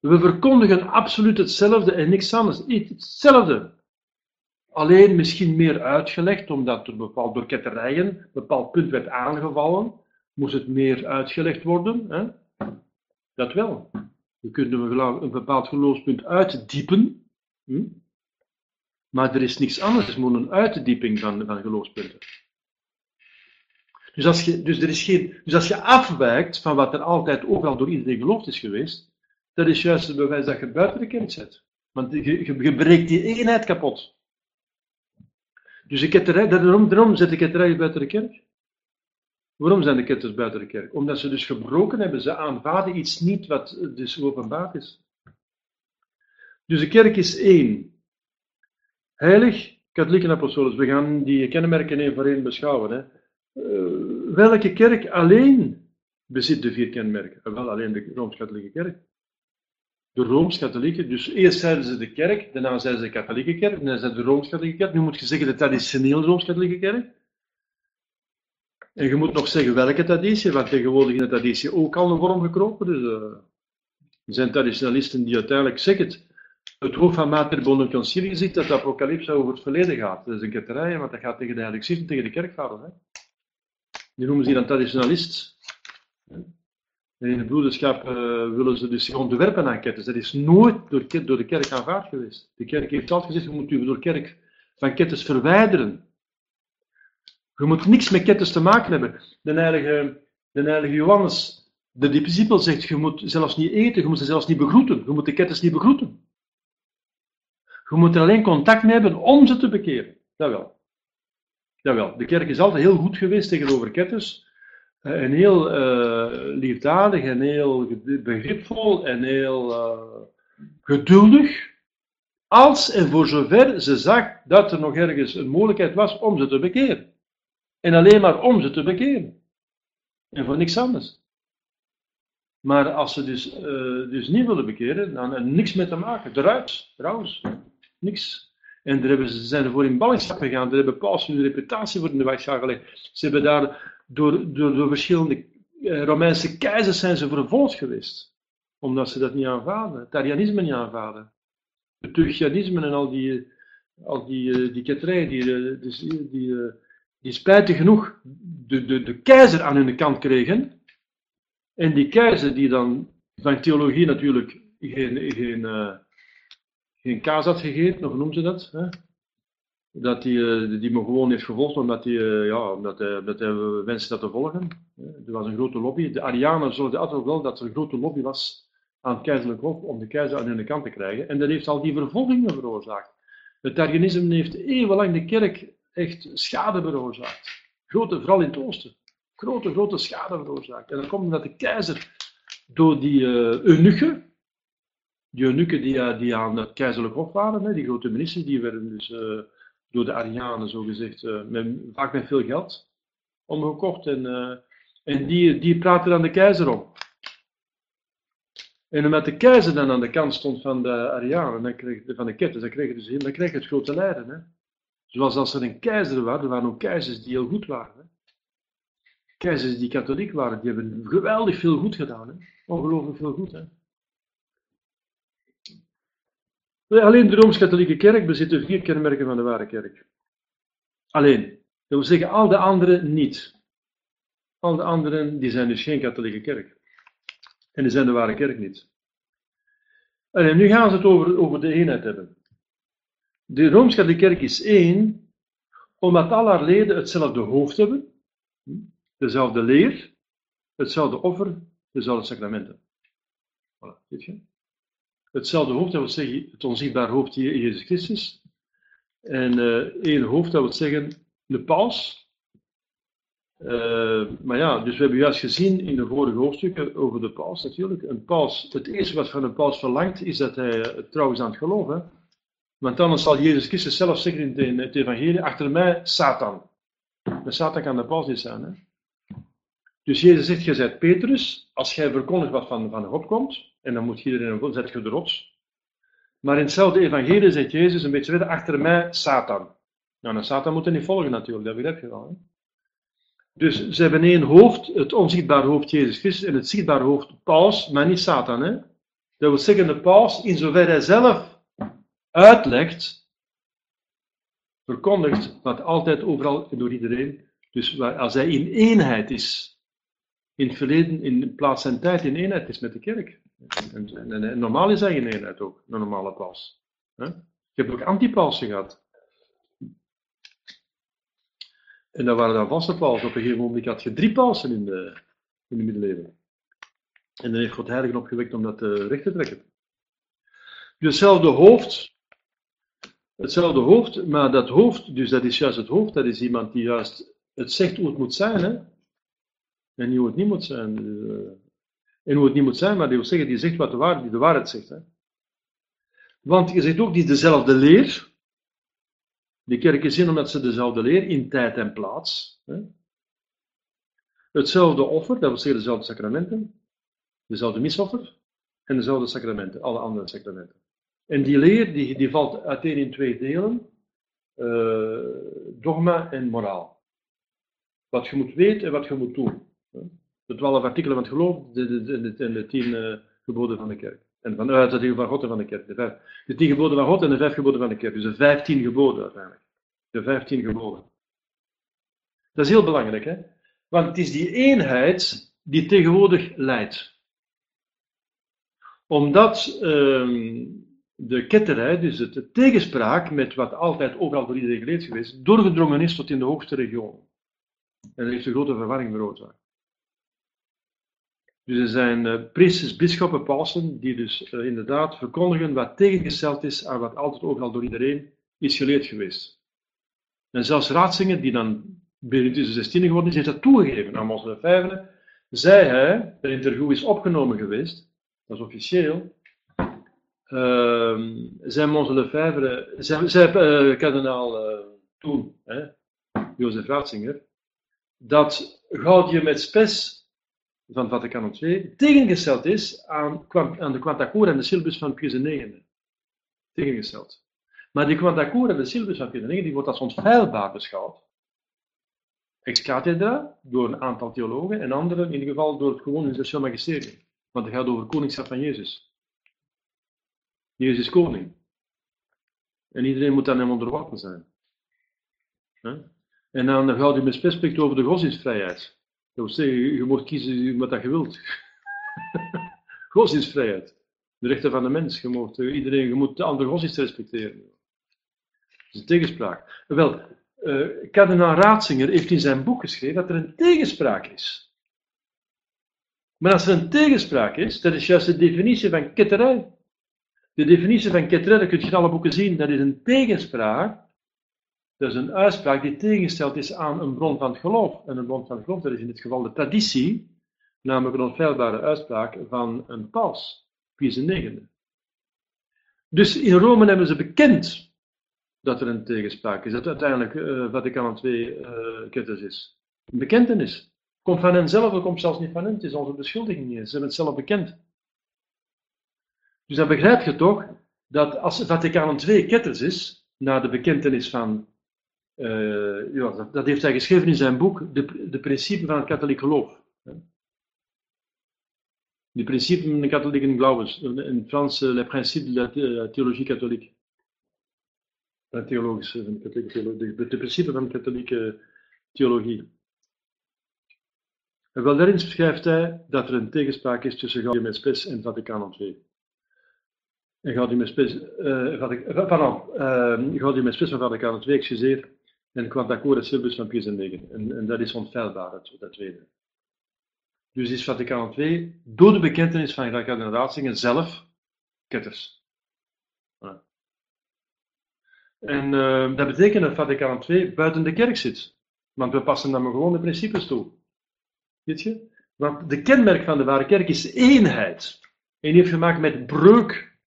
We verkondigen absoluut hetzelfde en niks anders. Hetzelfde. Alleen misschien meer uitgelegd, omdat er bepaald door ketterijen een bepaald punt werd aangevallen. Moest het meer uitgelegd worden. Hè? Dat wel. We kunnen een bepaald geloofspunt uitdiepen. Hm? Maar er is niks anders, het gewoon een uitdieping van, van geloofspunten. Dus als, je, dus, er is geen, dus als je afwijkt van wat er altijd overal door iedereen geloofd is geweest, dat is juist het bewijs dat je buiten de kerk zit. Want je, je, breekt die eenheid kapot. Dus de ketterij, daarom, daarom zit de ketterij buiten de kerk. Waarom zijn de ketters buiten de kerk? Omdat ze dus gebroken hebben. Ze aanvaarden iets niet wat dus openbaar is. Dus de kerk is één. Heilig, katholiek en apostolisch. We gaan die kenmerken één voor één beschouwen. Hè. Uh, welke kerk alleen bezit de vier kenmerken? Wel, alleen de Rooms-Katholieke Kerk. De Rooms-Katholieke, dus eerst zeiden ze de kerk, daarna zeiden ze de Katholieke Kerk, daarna zeiden ze de Rooms-Katholieke Kerk. Nu moet je zeggen de traditionele Rooms-Katholieke Kerk. En je moet nog zeggen welke traditie, want tegenwoordig in de traditie ook al een vorm gekropen. Dus uh, er zijn traditionalisten die uiteindelijk zeggen het hoofd van Mater Bonaconcilie ziet dat de apocalypse over het verleden gaat. Dat is een ketterij, want dat gaat tegen de Heilige tegen de kerkvader. Hè. Die noemen ze dan traditionalist. En in de broederschap uh, willen ze dus zich onderwerpen aan ketters. Dat is nooit door, door, de kerk aanvaard geweest. De kerk heeft altijd gezegd, je moet u door kerk van ketters verwijderen. Je moet niks met ketters te maken hebben. De heilige, de heilige Johannes, de discipel zegt, je moet zelfs niet eten, je moet ze zelfs niet begroeten. Je moet de ketters niet begroeten. Je moet er alleen contact mee hebben om ze te bekeren. Jawel. Jawel. De kerk is altijd heel goed geweest tegenover ketters. Eh, en heel uh, liefdadig en heel begripvol en heel uh, geduldig. Als en voor zover ze zag dat er nog ergens een mogelijkheid was om ze te bekeren. En alleen maar om ze te bekeren. En voor niks anders. Maar als ze dus, dus niet willen bekeren, dan niks mee te maken. Eruit, trouwens. Niks. En daar hebben ze, zijn ervoor in ballingschap gegaan. Daar hebben Paus hun reputatie voor in de weg gelegd. Ze hebben daar door, door, door verschillende uh, Romeinse keizers zijn ze vervolgd geweest. Omdat ze dat niet aanvaarden. Het Arianisme niet aanvaarden. Het Turkianisme en al die, al die, uh, die ketterijen, die, dus, die, die, die spijtig genoeg de, de, de keizer aan hun kant kregen. En die keizer die dan van theologie natuurlijk geen, geen, geen kaas had gegeten, of noemt ze dat? Hè? Dat hij uh, die me gewoon heeft gevolgd omdat hij, uh, ja, omdat hij, omdat hij wenste dat te volgen. Er was een grote lobby. De Arianen zorgden altijd wel dat er een grote lobby was aan het keizerlijk hof om de keizer aan hun kant te krijgen. En dat heeft al die vervolgingen veroorzaakt. Het Arianisme heeft eeuwenlang de kerk echt schade veroorzaakt. Grote, vooral in het oosten. Grote, grote schade veroorzaakt. En dat komt omdat de keizer door die uh, eunuchen, die eunuchen die, uh, die aan het keizerlijk hof waren, hè, die grote ministers, die werden dus uh, door de Arianen zogezegd, met, vaak met veel geld, omgekocht. En, en die, die praten dan de keizer om. En omdat de keizer dan aan de kant stond van de Arianen, van de ketters, dan kreeg je, dus, het grote lijden. Hè. Zoals als er een keizer was, er waren ook keizers die heel goed waren. Hè. Keizers die katholiek waren, die hebben geweldig veel goed gedaan. Hè. Ongelooflijk veel goed. Hè. Alleen de Rooms-Katholieke Kerk bezit de vier kenmerken van de ware kerk. Alleen. Dat wil zeggen, al de anderen niet. Al de anderen die zijn dus geen katholieke kerk. En die zijn de ware kerk niet. En nu gaan ze het over, over de eenheid hebben. De Rooms-Katholieke Kerk is één, omdat al haar leden hetzelfde hoofd hebben, dezelfde leer, hetzelfde offer, dezelfde sacramenten. Voilà, weet je? Hetzelfde hoofd, dat wil zeggen het onzichtbaar hoofd Jezus Christus. En uh, één hoofd, dat wil zeggen de paus. Uh, maar ja, dus we hebben juist gezien in de vorige hoofdstukken over de paus natuurlijk. Een paus, het eerste wat van een paus verlangt, is dat hij trouw is aan het geloven. Want anders zal Jezus Christus zelf zeggen in het evangelie, achter mij Satan. De Satan kan de paus niet zijn. Hè? Dus Jezus zegt, je bent Petrus, als jij verkondigt wat van, van God komt, en dan moet iedereen een zet je de rots. Maar in hetzelfde evangelie zegt Jezus een beetje verder, achter mij Satan. Nou, dan Satan moet er niet volgen natuurlijk, dat begrijp je wel. Dus ze hebben één hoofd, het onzichtbare hoofd Jezus Christus, en het zichtbare hoofd Paus, maar niet Satan. Hè? Dat wil zeggen, de Paus, in zover hij zelf uitlegt, verkondigt wat altijd overal door iedereen. Dus als hij in eenheid is, in het verleden in plaats en tijd in eenheid is met de kerk. En, normaal is hij in eenheid ook, een normale paus. Je hebt ook antipausen gehad. En dan waren dan vaste pausen. Op een gegeven moment had je drie pausen in de, in de middeleeuwen. En dan heeft God heiligen opgewekt om dat uh, recht te trekken. Hetzelfde hoofd, hetzelfde hoofd, maar dat hoofd, dus dat is juist het hoofd, dat is iemand die juist het zegt hoe het moet zijn. En niet hoe het niet moet zijn. Dus, en hoe het niet moet zijn, maar die wil zeggen, die zegt wat de waarheid, de waarheid zegt. Hè. Want je zegt ook, die dezelfde leer. Die kerk is in omdat ze dezelfde leer in tijd en plaats. Hè. Hetzelfde offer, dat wil zeggen dezelfde sacramenten. Dezelfde misoffer. En dezelfde sacramenten, alle andere sacramenten. En die leer die, die valt uiteen in twee delen. Uh, dogma en moraal. Wat je moet weten en wat je moet doen. De twaalf artikelen van het geloof en de, tien uh, geboden van de kerk. En van, uh, de van God en van de kerk. De, vijf, de tien geboden van God en de vijf geboden van de kerk. Dus de vijftien geboden uiteindelijk. De vijftien geboden. Dat is heel belangrijk, hè? Want het is die eenheid die tegenwoordig leidt. Omdat uh, de ketterij, dus de tegenspraak met wat altijd overal door iedereen geleerd geweest, doorgedrongen is tot in de hoogste regionen. En dat heeft een grote verwarring veroorzaakt. Dus er zijn uh, priesters, bisschoppen, pausen, die dus uh, inderdaad verkondigen wat tegengesteld is aan wat altijd overal door iedereen is geleerd geweest. En zelfs Raatzingen, die dan Benedictus XVI geworden is, heeft dat toegegeven aan Mons Lefebvre. Zei hij, een interview is opgenomen geweest, dat is officieel, uh, zei Mons Lefebvre, zei, zei uh, kardinaal uh, toen, hè, Jozef Ratzinger, dat Gaudium met Spes van Vaticaan II tegengesteld is aan, aan de Quantacore en de syllabus van Pius IX. Tegengesteld. Maar die Quantacore en de syllabus van Pius IX die wordt als onfeilbaar beschouwd. Ex cathedra, door een aantal theologen, en anderen in ieder geval door het gewone universeel magisterium. Want het gaat over koningschap van Jezus. Jezus is koning. En iedereen moet aan hem onderworpen zijn. En dan gaat hij met respect over de godsdienstvrijheid. Je mag kiezen wat je wilt. [LAUGHS] godsdienstvrijheid. De rechten van de mens. Je, moet, iedereen, je moet de andere godsdienst respecteren. Dat is een tegenspraak. Wel, uh, kardinaal heeft in zijn boek geschreven dat er een tegenspraak is. Maar als er een tegenspraak is, dat is juist de definitie van ketterij. De definitie van ketterij, dat kun je in alle boeken zien, dat is een tegenspraak is een uitspraak die tegengesteld is aan een bron van het geloof. En een bron van het geloof, dat is in dit geval de traditie, namelijk een onfeilbare uitspraak van een paus, Pius IX. Dus in Rome hebben ze bekend dat er een tegenspraak is, dat uiteindelijk uh, Vaticaan II uh, is. Een bekentenis. Komt van hen zelf, komt zelfs niet van hen, het is onze beschuldiging niet. Ze hebben het zelf bekend. Dus dan begrijp je toch dat als Vaticaan II ketters is, na de bekentenis van uh, ja, dat, heeft hij geschreven in zijn boek, De, de van het Katholiek Geloof. Die principes in de katholieke glaubens, in Frans, les principes de la théologie catholique. De theologische, van de katholieke theologie, de, de principes van de katholieke theologie. En wel daarin schrijft hij dat er een tegenspraak is tussen Gaudium et Spes en Vaticaan II. En Gaudium et Spes, uh, Vatic pardon, uh, Gaudium et Spes van Vaticaan II, excuseer, en Quantacore Silvus van Pius. En, en dat is onfeilbaar, dat, dat tweede. Dus is Vaticaan II door de bekentenis van Kardinaal Ratzinger zelf ketters. En uh, dat betekent dat Vaticaan II buiten de kerk zit. Want we passen dan maar gewoon de principes toe. Weet je? Want de kenmerk van de ware kerk is eenheid. En die heeft gemaakt met breuk.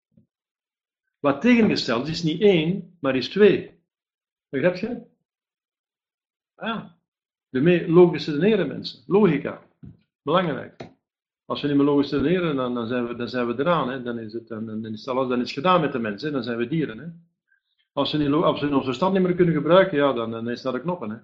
Wat tegengesteld is, is niet één, maar is twee. Begrijp je? Ah, de logische redeneren mensen. Logica. Belangrijk. Als we niet meer logisch redeneren, dan, dan, zijn, we, dan zijn we eraan. Hè. Dan, is het, dan, dan is alles dan is gedaan met de mensen. Dan zijn we dieren. Hè. Als, we niet, als ons verstand niet meer kunnen gebruiken, ja, dan, dan is dat de knoppen. Hè.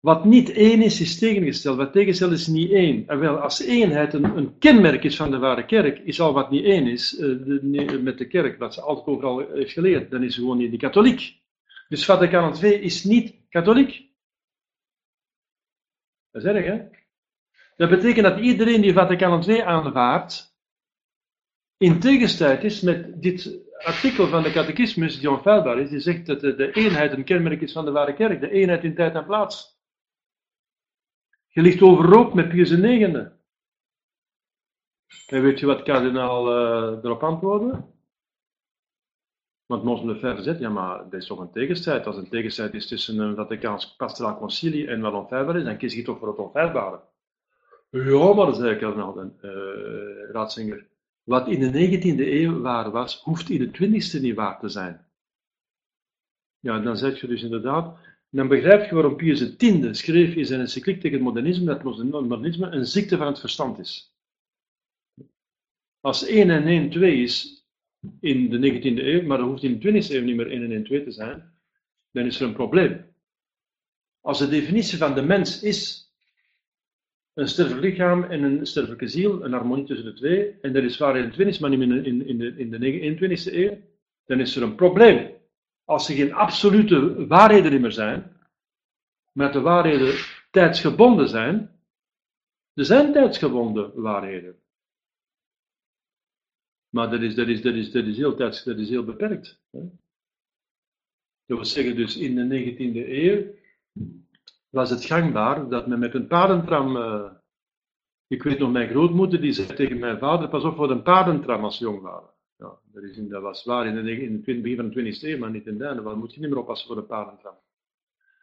Wat niet één is, is tegengesteld. Wat tegengesteld is niet één. En wel, als eenheid een, een, kenmerk is van de ware kerk, is al wat niet één is de, met de kerk, wat ze altijd overal heeft geleerd, dan is ze gewoon niet die katholiek. Dus Vaticaan II is niet katholiek. Dat is erg, hè? Dat betekent dat iedereen die Vaticaan II aanvaardt, in tegenstrijd is met dit artikel van de catechismus die onfeilbaar is, die zegt dat de, eenheid een kenmerk is van de ware kerk, de eenheid in tijd en plaats. Je ligt overhoop met Pius IX. En weet je wat kardinaal uh, erop antwoordde? Want Mons Lefebvre zegt, ja maar dat is toch een tegenstrijd. Als een tegenstrijd is tussen een Vaticaans pastoraal concilie en wat onfeilbaar is, dan kies je toch voor het onfeilbare. Ja, maar zei kardinaal uh, Ratzinger, wat in de 19e eeuw waar was, hoeft in de 20e niet waar te zijn. Ja, dan zeg je dus inderdaad, dan begrijp je waarom Pius X schreef in zijn encycliek tegen het modernisme dat modernisme een ziekte van het verstand is. Als 1 en 1 2 is in de 19e eeuw, maar dat hoeft in de 20e eeuw niet meer 1 en 1 2 te zijn, dan is er een probleem. Als de definitie van de mens is een sterfelijk lichaam en een sterfelijke ziel, een harmonie tussen de twee, en dat is waar in de 20e, maar niet meer in, in, de, in de 21e eeuw, dan is er een probleem. Als er geen absolute waarheden meer zijn, maar de waarheden tijdsgebonden zijn, er zijn tijdsgebonden waarheden. Maar dat is, dat is, dat is, dat is, heel, dat is heel beperkt. Hè? Dat wil zeggen, dus in de 19e eeuw was het gangbaar dat men met een paardentram. Uh, ik weet nog, mijn grootmoeder die zei tegen mijn vader: pas op voor een paardentram als jong waren. Ja, dat, is in, dat was waar in, de, het begin van de 20e eeuw, maar niet in de. Dan moet je niet meer oppassen voor een paardentram.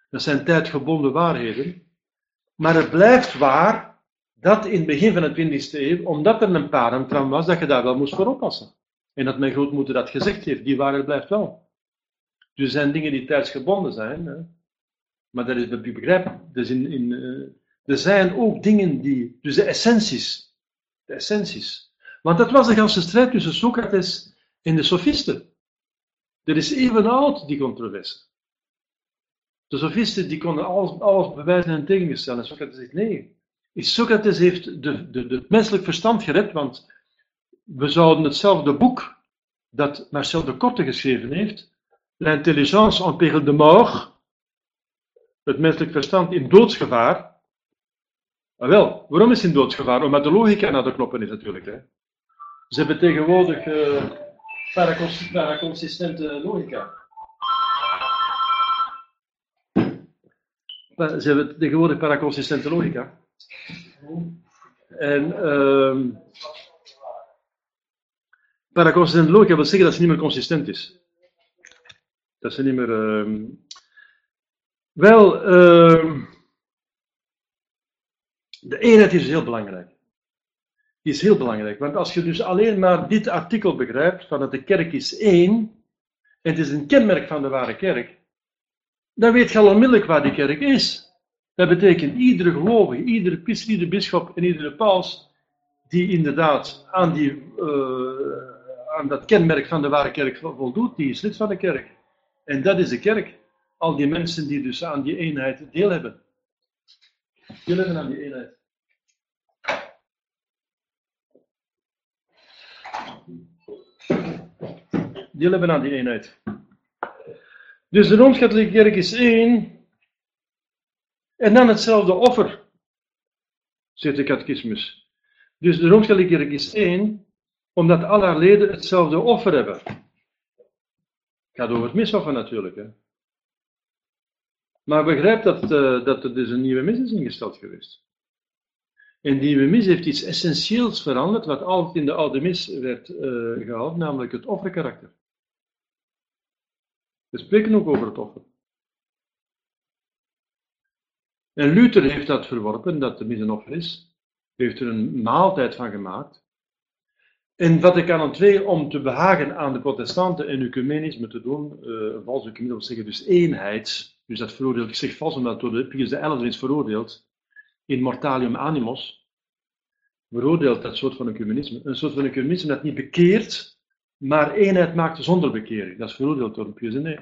Dat zijn tijdgebonden waarheden. Maar het blijft waar dat in het begin van de 20e eeuw, omdat er een parentram was, dat je daar wel moest voor oppassen. En dat mijn grootmoeder dat gezegd heeft, die waarheid blijft wel. Dus er zijn dingen die tijdsgebonden zijn. Hè. Maar dat is, dat begrijp dus in, in, uh, er zijn ook dingen die, dus de essenties, de essenties. Want dat was de hele strijd tussen Socrates en de sofisten. Dat is even oud, die controverse. De sofisten die konden alles, alles bewijzen en tegengesteld. En Socrates zegt nee. Socrates heeft de, de, de, het menselijk verstand gered, want we zouden hetzelfde boek dat Marcel de Korte geschreven heeft, L'intelligence en péril de mort, het menselijk verstand in doodsgevaar. Ah, wel, waarom is het in doodsgevaar? Omdat de logica naar de knoppen is natuurlijk. Hè. Ze hebben tegenwoordig uh, paraconsistente logica. Ze hebben tegenwoordig paraconsistente logica. En paraconsistente logica wil zeggen dat ze niet meer consistent is. Dat ze niet meer. Uh, wel, uh, de eenheid is heel belangrijk. Is heel belangrijk, want als je dus alleen maar dit artikel begrijpt, van dat de kerk is één, en het is een kenmerk van de ware kerk, dan weet je al onmiddellijk waar die kerk is. Dat betekent iedere gelovige, iedere priester, iedere en iedere paus die inderdaad aan, die, uh, aan dat kenmerk van de ware kerk voldoet, die is lid van de kerk. En dat is de kerk. Al die mensen die dus aan die eenheid deel hebben. Deel hebben aan die eenheid. Deel hebben aan die eenheid. Dus de Rooms-Katholieke Kerk is één. En dan hetzelfde offer, zegt de catechismus. Dus de Rooms-Katholieke Kerk is één, omdat alle haar leden hetzelfde offer hebben. Het gaat over het misoffer natuurlijk. Hè. Maar begrijp dat, uh, dat er dus een nieuwe mis is ingesteld geweest. En die nieuwe mis heeft iets essentieels veranderd, wat altijd in de oude mis werd uh, gehaald, namelijk het offerkarakter. We spreken ook over het offer. En Luther heeft dat verworpen, dat mis een offer is. Heeft er een maaltijd van gemaakt. En Vaticaan II, om te behagen aan de protestanten en ecumenisme te doen, uh, vals ecumenisme wil zeggen dus eenheid, dus dat veroordeelt, ik zeg vals omdat door de Pius XI is veroordeeld, in mortalium animos, veroordeelt dat soort van ecumenisme, een soort van ecumenisme dat niet bekeert, maar eenheid maakt zonder bekering. Dat is veroordeeld door Pius XI.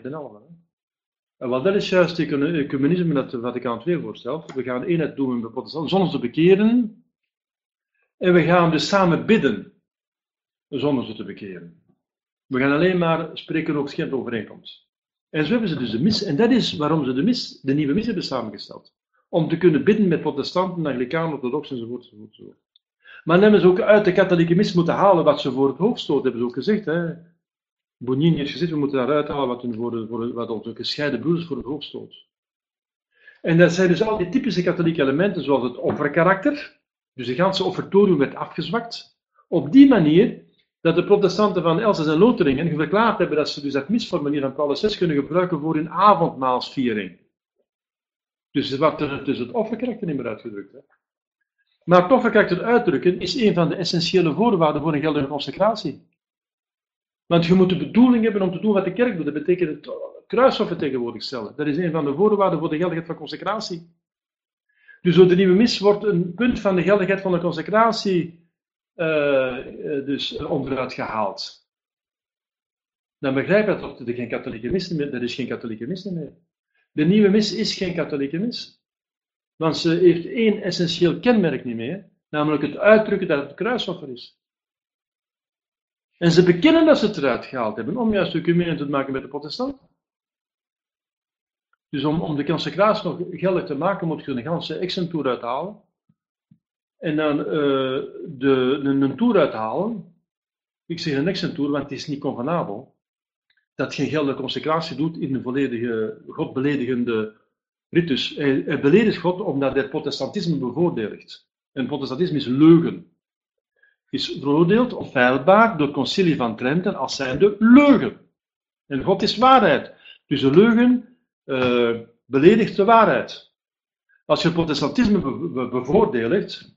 En wat dat is juist het ecumenisme dat de Vaticaan II voorstelt. We gaan eenheid doen met protestanten zonder te bekeren. En we gaan dus samen bidden zonder ze te bekeren. We gaan alleen maar spreken over geen overeenkomst. En zo hebben ze dus de mis, en dat is waarom ze de, mis, de nieuwe mis hebben samengesteld. Om te kunnen bidden met protestanten, anglikanen, orthodoxen enzovoort, enzovoort, enzovoort. Maar dan hebben ze ook uit de katholieke mis moeten halen wat ze voor het hoofd stoten, hebben ze ook gezegd. Hè. Bonin heeft gezegd, we moeten daaruit halen wat, hun voor, voor, wat onze gescheiden broeders voor het hoofd stoot. En dat zijn dus al die typische katholieke elementen, zoals het offerkarakter. Dus de ganse offertorium werd afgezwakt. Op die manier dat de protestanten van Elsass en Lotharingen verklaard hebben dat ze dus dat misformulier van Paulus VI kunnen gebruiken voor hun avondmaalsviering. Dus wat er dus het offerkarakter niet meer uitgedrukt. Hè. Maar het offerkarakter uitdrukken is een van de essentiële voorwaarden voor een geldige consecratie. Want je moet de bedoeling hebben om te doen wat de kerk doet. Dat betekent het kruisoffer tegenwoordig stellen. Dat is een van de voorwaarden voor de geldigheid van consecratie. Dus door de nieuwe mis wordt een punt van de geldigheid van de consecratie uh, dus onderuit gehaald. Dan begrijp je dat er geen katholieke mis meer er is geen katholieke mis meer. De nieuwe mis is geen katholieke mis. Want ze heeft één essentieel kenmerk niet meer, namelijk het uitdrukken dat het kruisoffer is. En ze bekennen dat ze het eruit gehaald hebben, om juist communie te maken met de protestanten. Dus om, om de consecratie nog geldig te maken, moet je een ganse exentoer uithalen. En dan uh, de, een, een toer uithalen. Ik zeg een exentoer, want het is niet convenabel. Dat geen geldige consecratie doet in een volledige, godbeledigende ritus. Hij, hij beledigt God omdat hij protestantisme bevoordeelt. En protestantisme is leugen is veroordeeld of feilbaar door het concilie van Trenten als zijnde leugen. En God is waarheid. Dus de leugen uh, beledigt de waarheid. Als je protestantisme be be bevoordeelt,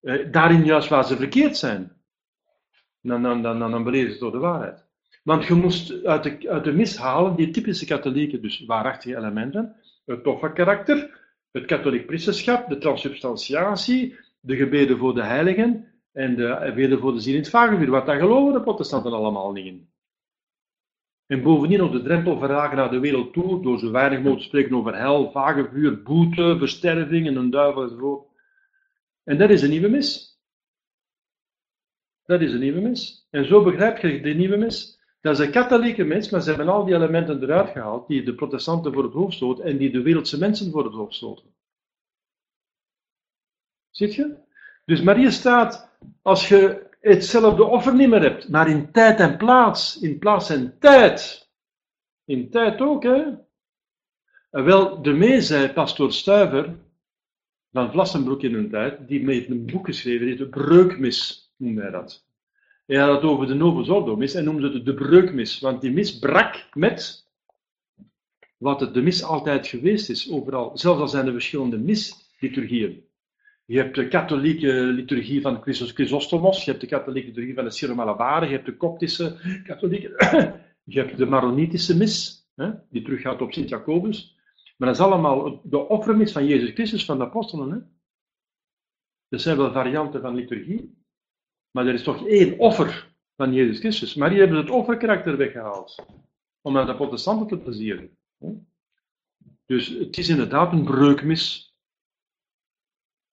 uh, daarin juist waar ze verkeerd zijn, dan, dan, dan, dan, dan beledigt het door de waarheid. Want je moest uit de, uit de mis halen die typische katholieke, dus waarachtige elementen, het toffe karakter, het katholiek priesterschap, de transubstantiatie, de gebeden voor de heiligen en de de ziel in het vagevuur. Wat daar geloven de protestanten allemaal niet in. En bovendien op de drempel verragen naar de wereld toe, door zo weinig mogelijk te spreken over hel, vagevuur, boete, versterving en een duivel enzovoort. En dat is een nieuwe mis. Dat is een nieuwe mis. En zo begrijp je de nieuwe mis. Dat is een katholieke mis, maar ze hebben al die elementen eruit gehaald die de protestanten voor het hoofd stoten en die de wereldse mensen voor het hoofd stoten. Ziet je? Dus Maria staat als je hetzelfde offer niet meer hebt, maar in tijd en plaats, in plaats en tijd. In tijd ook, hè? Wel, de mee zei pastoor Stuiver van Vlassenbroek in een tijd, die heeft een boek geschreven, heet de Breukmis, noemde hij dat. Hij had het over de Novus mis en noemde het de Breukmis, want die mis brak met wat het de mis altijd geweest is, overal. Zelfs al zijn er verschillende misliturgieën. Je hebt de katholieke liturgie van Chrysostomos, je hebt de katholieke liturgie van de Syro Malabare, je hebt de koptische katholieke, [CLEARS THROAT] je hebt de Maronitische mis, hè, die teruggaat op Sint Jacobus. Maar dat is allemaal de offermis van Jezus Christus, van de apostelen. Hè. Er zijn wel varianten van liturgie, maar er is toch één offer van Jezus Christus. Maar die hebben het offerkarakter weggehaald, om aan de protestanten te plezieren. Dus het is inderdaad een breukmis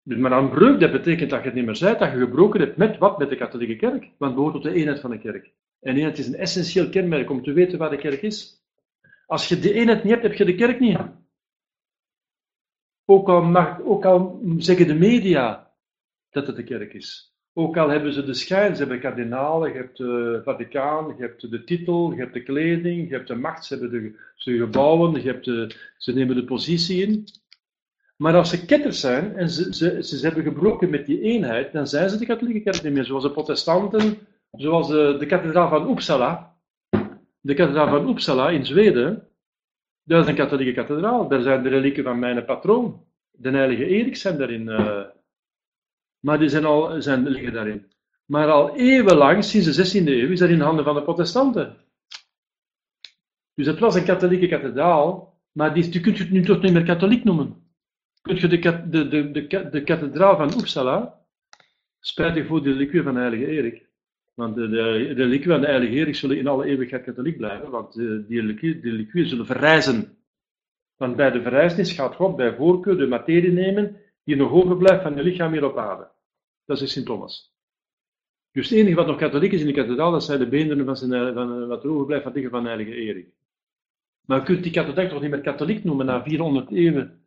Dus maar een breuk, dat betekent dat je het niet meer zijt, dat je gebroken hebt met wat? Met de katholieke kerk. Want het behoort tot de eenheid van de kerk. En eenheid is een essentieel kenmerk om te weten waar de kerk is. Als je de eenheid niet hebt, heb je de kerk niet. Ook al, mag, ook al zeggen de media dat het de kerk is. Ook al hebben ze de schijn, ze hebben kardinalen, je hebt de Vaticaan, je hebt de titel, je hebt de kleding, je hebt de macht, ze hebben de, gebouwen, je hebt ze nemen de positie in. Maar als ze ketters zijn en ze, ze, ze hebben gebroken met die eenheid, dan zijn ze de katholieke kerk niet meer, zoals de protestanten, zoals de, de kathedraal van Uppsala. De kathedraal van Uppsala in Zweden, dat is een katholieke kathedraal. Daar zijn de relieken van mijn patroon. De heilige Erik zijn daarin. Uh, maar die zijn al, zijn, liggen daarin. Maar al eeuwenlang, sinds de 16e eeuw, is dat in de handen van de protestanten. Dus het was een katholieke kathedraal, maar die, je kunt het nu toch niet meer katholiek noemen. Kunt je de, de, de, de, de kathedraal van Uppsala, spijtig voor de reliquie van de heilige Erik, want de, de, de reliquie van de heilige Erik zullen in alle eeuwigheid katholiek blijven, want eh, die reliquie, die reliquieën zullen verrijzen. Want bij de verrijzenis gaat God bij voorkeur de materie nemen die nog overblijft van je lichaam hier op aarde. Dat is Sint Thomas. Dus het enige wat nog katholiek is in de kathedraal, dat zijn de beenderen van, zijn, van wat er overblijft van van de heilige Erik. Maar je kunt die kathedraal toch niet meer katholiek noemen na 400 eeuwen,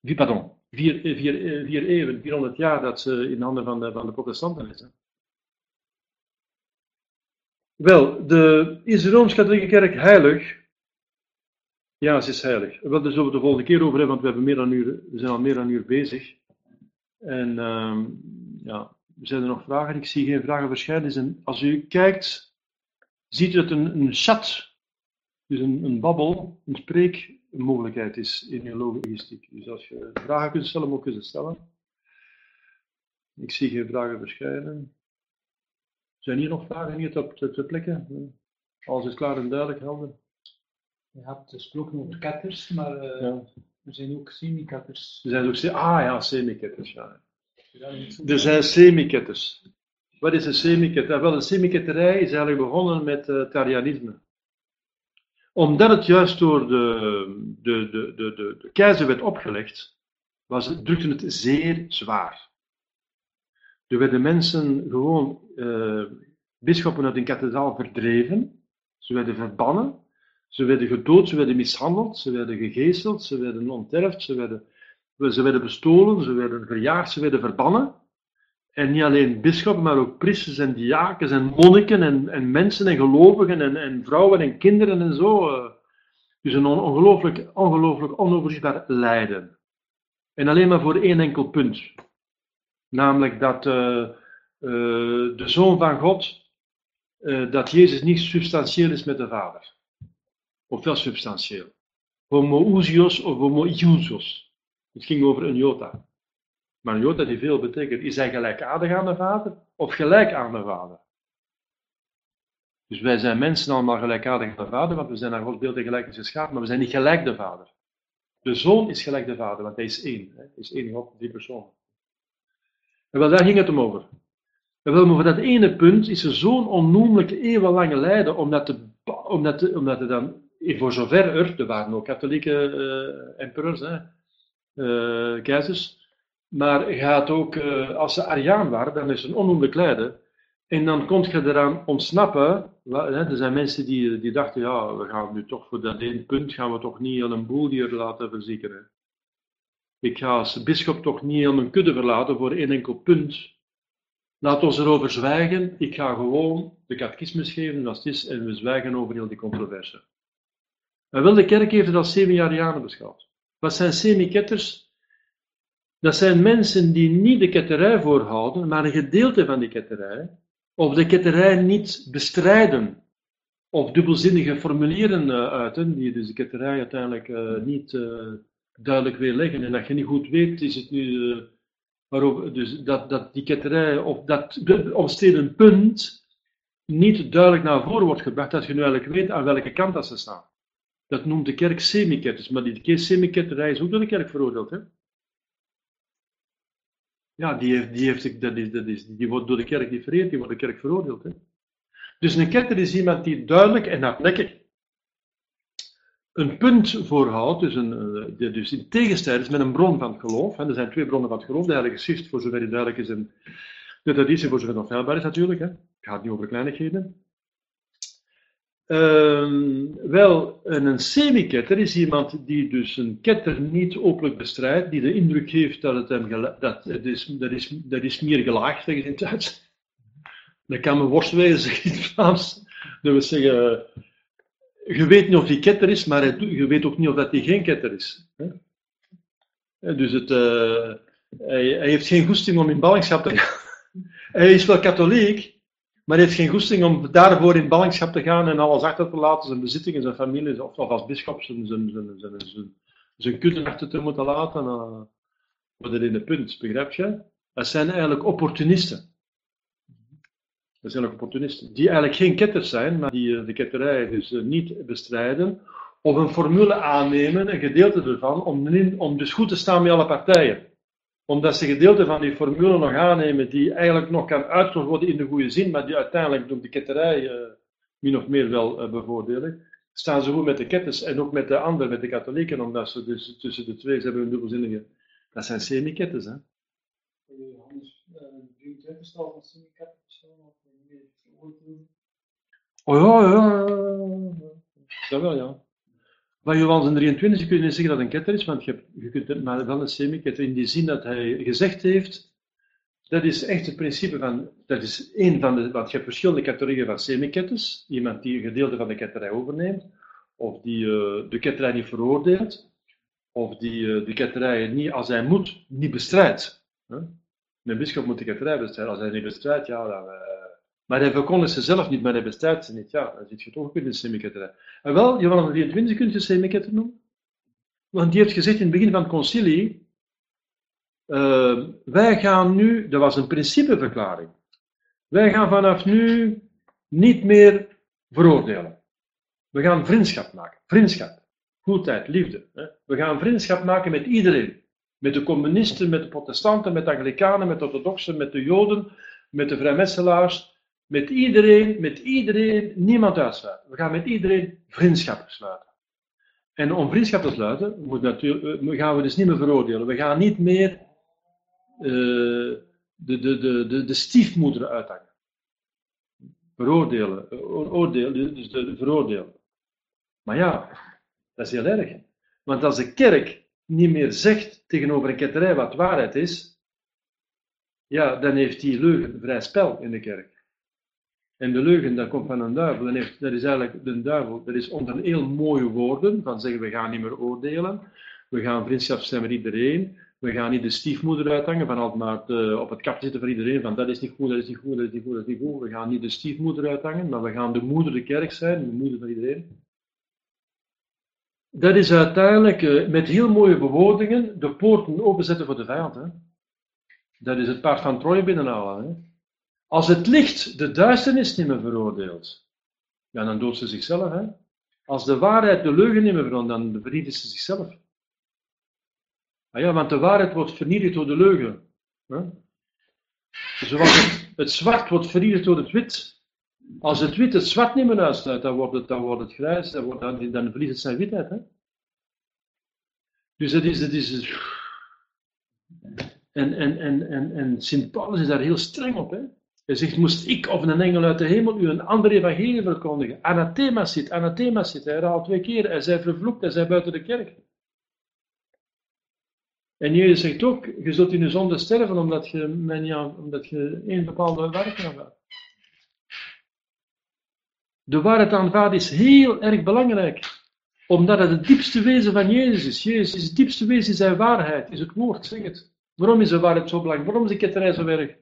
pardon, vier, vier, vier eeuwen, 400 jaar dat ze in handen van de, van de protestanten is. Wel, de, is de Rooms-Katholieke Kerk heilig? Ja, ze is heilig. Wel, daar zullen we de volgende keer over hebben, want we, hebben meer dan uur, we zijn al meer dan een uur bezig. En uh, ja, zijn er nog vragen? Ik zie geen vragen verschijnen. Dus als u kijkt, ziet u dat een, een chat, dus een, een babbel, een spreekmogelijkheid is in uw logistiek. Dus als je vragen kunt stellen, moet je ze stellen. Ik zie geen vragen verschijnen. Zijn hier nog vragen hier op de plekken? Alles is klaar en duidelijk, helder. Je hebt gesproken over katters, maar uh, ja. er zijn ook semi-katters. Er zijn ook ah ja, semi-katters, ja. Er zijn semi-ketters. Wat is een semi-ketter? Wel, een semi-ketterij is eigenlijk begonnen met uh, Tarianisme. Omdat het juist door de, de, de, de, de, keizer werd opgelegd, was, drukte het zeer zwaar. Er werden mensen gewoon, uh, uit een kathedraal verdreven, ze werden verbannen, ze werden gedood, ze werden mishandeld, ze werden gegezeld, ze werden onterfd, ze werden, ze werden bestolen, ze werden verjaagd, ze werden verbannen. En niet alleen bisschoppen, maar ook priesters en diakens en monniken en, en mensen en gelovigen en, en vrouwen en kinderen en zo. Eh. Dus een ongelooflijk, ongelooflijk onoverzichtbaar lijden. En alleen maar voor één enkel punt. Namelijk dat uh, uh, de Zoon van God, dat Jezus niet substantieel is met de Vader. Ofwel substantieel. Homoousios of homoiousios. Het ging over een jota. Maar een jota die veel betekent. Is hij gelijkaardig aan de Vader of gelijk aan de Vader? Dus wij zijn mensen allemaal gelijkaardig aan de Vader, want we zijn naar Gods beeld en gelijk geschapen, maar we zijn niet gelijk de Vader. De Zoon is gelijk de Vader, want hij is één. Hij is één God, drie personen. En wel, daar ging het om over. En wel, maar voor dat ene punt is er zo'n onnoemelijk eeuwenlange lijden, omdat, de, omdat, de, omdat er dan, voor zover er, er waren ook katholieke uh, keizers, maar gaat ook, uh, als ze Ariaan waren, dan is een lijden. En dan kon je eraan ontsnappen. Er zijn mensen die, die dachten, ja, we gaan nu toch voor dat ene punt, gaan we toch niet al een boel hier laten verziekeren. Ik ga als bischop toch niet aan mijn kudde verlaten voor één enkel punt. Laat ons erover zwijgen. Ik ga gewoon de catechismus geven als het is en we zwijgen over heel die controverse. En wel, de kerk heeft het als zevenjarianen beschouwd. Wat zijn semiketters? Dat zijn mensen die niet de ketterij voorhouden, maar een gedeelte van die ketterij, of de ketterij niet bestrijden, of dubbelzinnige formulieren uh, uiten, die dus de ketterij uiteindelijk uh, niet uh, duidelijk weerleggen. En dat je niet goed weet, is het nu. Uh, dus dat, dat die ketterij of dat omstreden punt niet duidelijk naar voren wordt gebracht, dat je nu eigenlijk weet aan welke kant dat ze staan. Dat noemt de kerk semiketters, maar die semiketterij is ook door de kerk veroordeeld. Hè? Ja, die, heeft, die, heeft, dat is, dat is, die wordt door de kerk niet vereerd, die wordt door de kerk veroordeeld. Hè? Dus een ketter is iemand die duidelijk en hardnekkig een punt voorhoudt, dus, een, eh, dus in tegenstrijd is met een bron van het geloof. Hè. Er zijn twee bronnen van het geloof, de Heilige Schrift, voor zover die duidelijk is, en de traditie, voor zover nog heilbaar is natuurlijk. Hè. Het gaat niet over kleinigheden. Ehm, wel, een semi-ketter is iemand die dus een ketter niet openlijk bestrijdt, die de indruk geeft dat het hem dat, het is, dat, is, dat is meer gelaagd, in het Duits. Dat kan me worst wezen, [LAUGHS] in het Vlaams. We zeggen, je weet niet of die ketter is, maar je weet ook niet of dat hij geen ketter is. Dus het, uh, hij, hij, heeft geen goesting om in ballingschap te gaan. [LAUGHS] Hij is wel katholiek, maar heeft geen goesting om daarvoor in ballingschap te gaan en alles achter te laten, zijn bezittingen, zijn familie, of, als bischop zijn, zijn, zijn, zijn, zijn, achter te moeten laten. Wat er in de punt, begrijp je? Dat zijn eigenlijk opportunisten. Dat zijn opportunisten. Die eigenlijk geen ketters zijn, maar die eh, de ketterij dus eh, niet bestrijden. Of een formule aannemen, een gedeelte ervan, om, om dus goed te staan met alle partijen. Omdat ze gedeelte van die formule nog aannemen die eigenlijk nog kan uitgevoerd worden in de goede zin, maar die uiteindelijk door de ketterij uh, min of meer wel uh, bevoordelen. Staan ze goed met de ketters en ook met de anderen, met de katholieken, omdat ze dus tussen de twee, ze hebben een dubbelzinnige. Dat zijn semi-ketters, hè. Johannes 23 staat van semi-ketters. Oh ja, ja, ja. Dat wel, ja. Van Johannes 23 kun je niet zeggen dat een ketter is, want je, kunt het maar wel een semi-ketter in die zin dat hij gezegd heeft, dat is echt het principe van, dat is één van de, want je hebt verschillende categorieën van semi-ketters. Iemand die een gedeelte van de ketterij overneemt, of die uh, de ketterij niet veroordeelt, of die uh, de ketterij niet, als hij moet, niet bestrijdt. Huh? Een bischop moet de ketterij bestrijden. Als hij niet bestrijdt, ja, dan, uh, maar hij verkondigt ze zelf niet, maar bestaat ze niet. Ja, dan zit je toch ook in de semiketterij. En wel, Johannes 23 kun je semiketter noemen. Want die heeft gezegd in het begin van het concilie, uh, wij gaan nu, dat was een principeverklaring, wij gaan vanaf nu niet meer veroordelen. We gaan vriendschap maken. Vriendschap. Goedheid, liefde. Hè? We gaan vriendschap maken met iedereen. Met de communisten, met de protestanten, met de anglikanen, met de orthodoxen, met de joden, met de vrijmetselaars, met iedereen, met iedereen, niemand uitsluiten. We gaan met iedereen vriendschap sluiten. En om vriendschap te sluiten, moet natuurlijk, eh, gaan we dus niet meer veroordelen. We gaan niet meer uh, de, de, de, de, de stiefmoeder uithangen. Veroordelen, oordelen, dus de, de veroordelen. Maar ja, dat is heel erg. Want als de kerk niet meer zegt tegenover een ketterij wat waarheid is, ja, dan heeft die leugen vrij spel in de kerk. En de leugen, dat komt van een duivel. En heeft, dat is eigenlijk de duivel. Dat is onder heel mooie woorden, van zeggen we gaan niet meer oordelen. We gaan vriendschap zijn met iedereen. We gaan niet de stiefmoeder uithangen, van altijd maar op het kap zitten van iedereen, van dat is niet goed, dat is niet goed, dat is niet goed, dat is niet goed. We gaan niet de stiefmoeder uithangen, maar we gaan de moeder de kerk zijn, de moeder van iedereen. Dat is uiteindelijk uh, met heel mooie bewoordingen de poorten openzetten voor de vijand. Hè? Dat is het paard van Troje binnenhalen. Hè? Als het licht de duisternis niet meer veroordeelt, ja, dan doodt ze zichzelf. Hè? Als de waarheid de leugen niet meer veroordeelt, dan vernietigt ze zichzelf. Ah ja, want de waarheid wordt vernietigd door de leugen. Hè? Zoals het, zwart wordt vernietigd door het wit. Als het wit het zwart niet meer uitsluit, dan wordt het, dan wordt het grijs, dan, wordt, dan, dan verliest het zijn witheid. Hè? Dus het is, het is. En, en, en, en, en Sint Paulus is daar heel streng op. Hè? Hij zegt, moest ik of een engel uit de hemel u een ander evangelie verkondigen? Anathema zit, anathema zit. Hij herhaalt twee keer, hij zei vervloekt, hij zei buiten de kerk. En Jezus zegt ook, je zult in je zonde sterven omdat je, omdat je een bepaalde werking aanvaardt. De waarheid aanvaarden is heel erg belangrijk. Omdat het het diepste wezen van Jezus is. Jezus is het diepste wezen, is zijn waarheid, is het woord, zeg het. Waarom is de waarheid zo belangrijk? Waarom is de ketterij zo erg?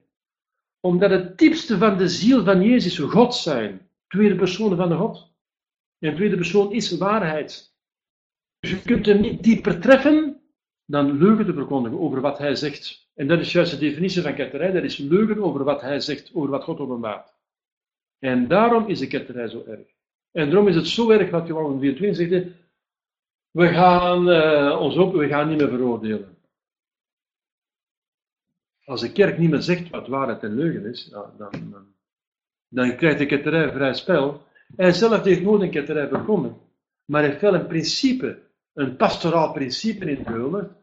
Omdat het diepste van de ziel van Jezus God zijn. Tweede persoon van de God. En tweede persoon is waarheid. Dus je kunt hem niet dieper treffen dan leugen te verkondigen over wat hij zegt. En dat is juist de definitie van ketterij. Dat is leugen over wat hij zegt, over wat God openbaart. En daarom is de ketterij zo erg. En daarom is het zo erg wat Johannes 24 zegt. We gaan uh, ons op, we gaan niet meer veroordelen. Als de kerk niet meer zegt wat waarheid en leugen is, dan, dan, dan krijgt de ketterij vrij spel. Hij zelf heeft nooit een ketterij begonnen. maar heeft wel een principe, een pastoraal principe in Keulen,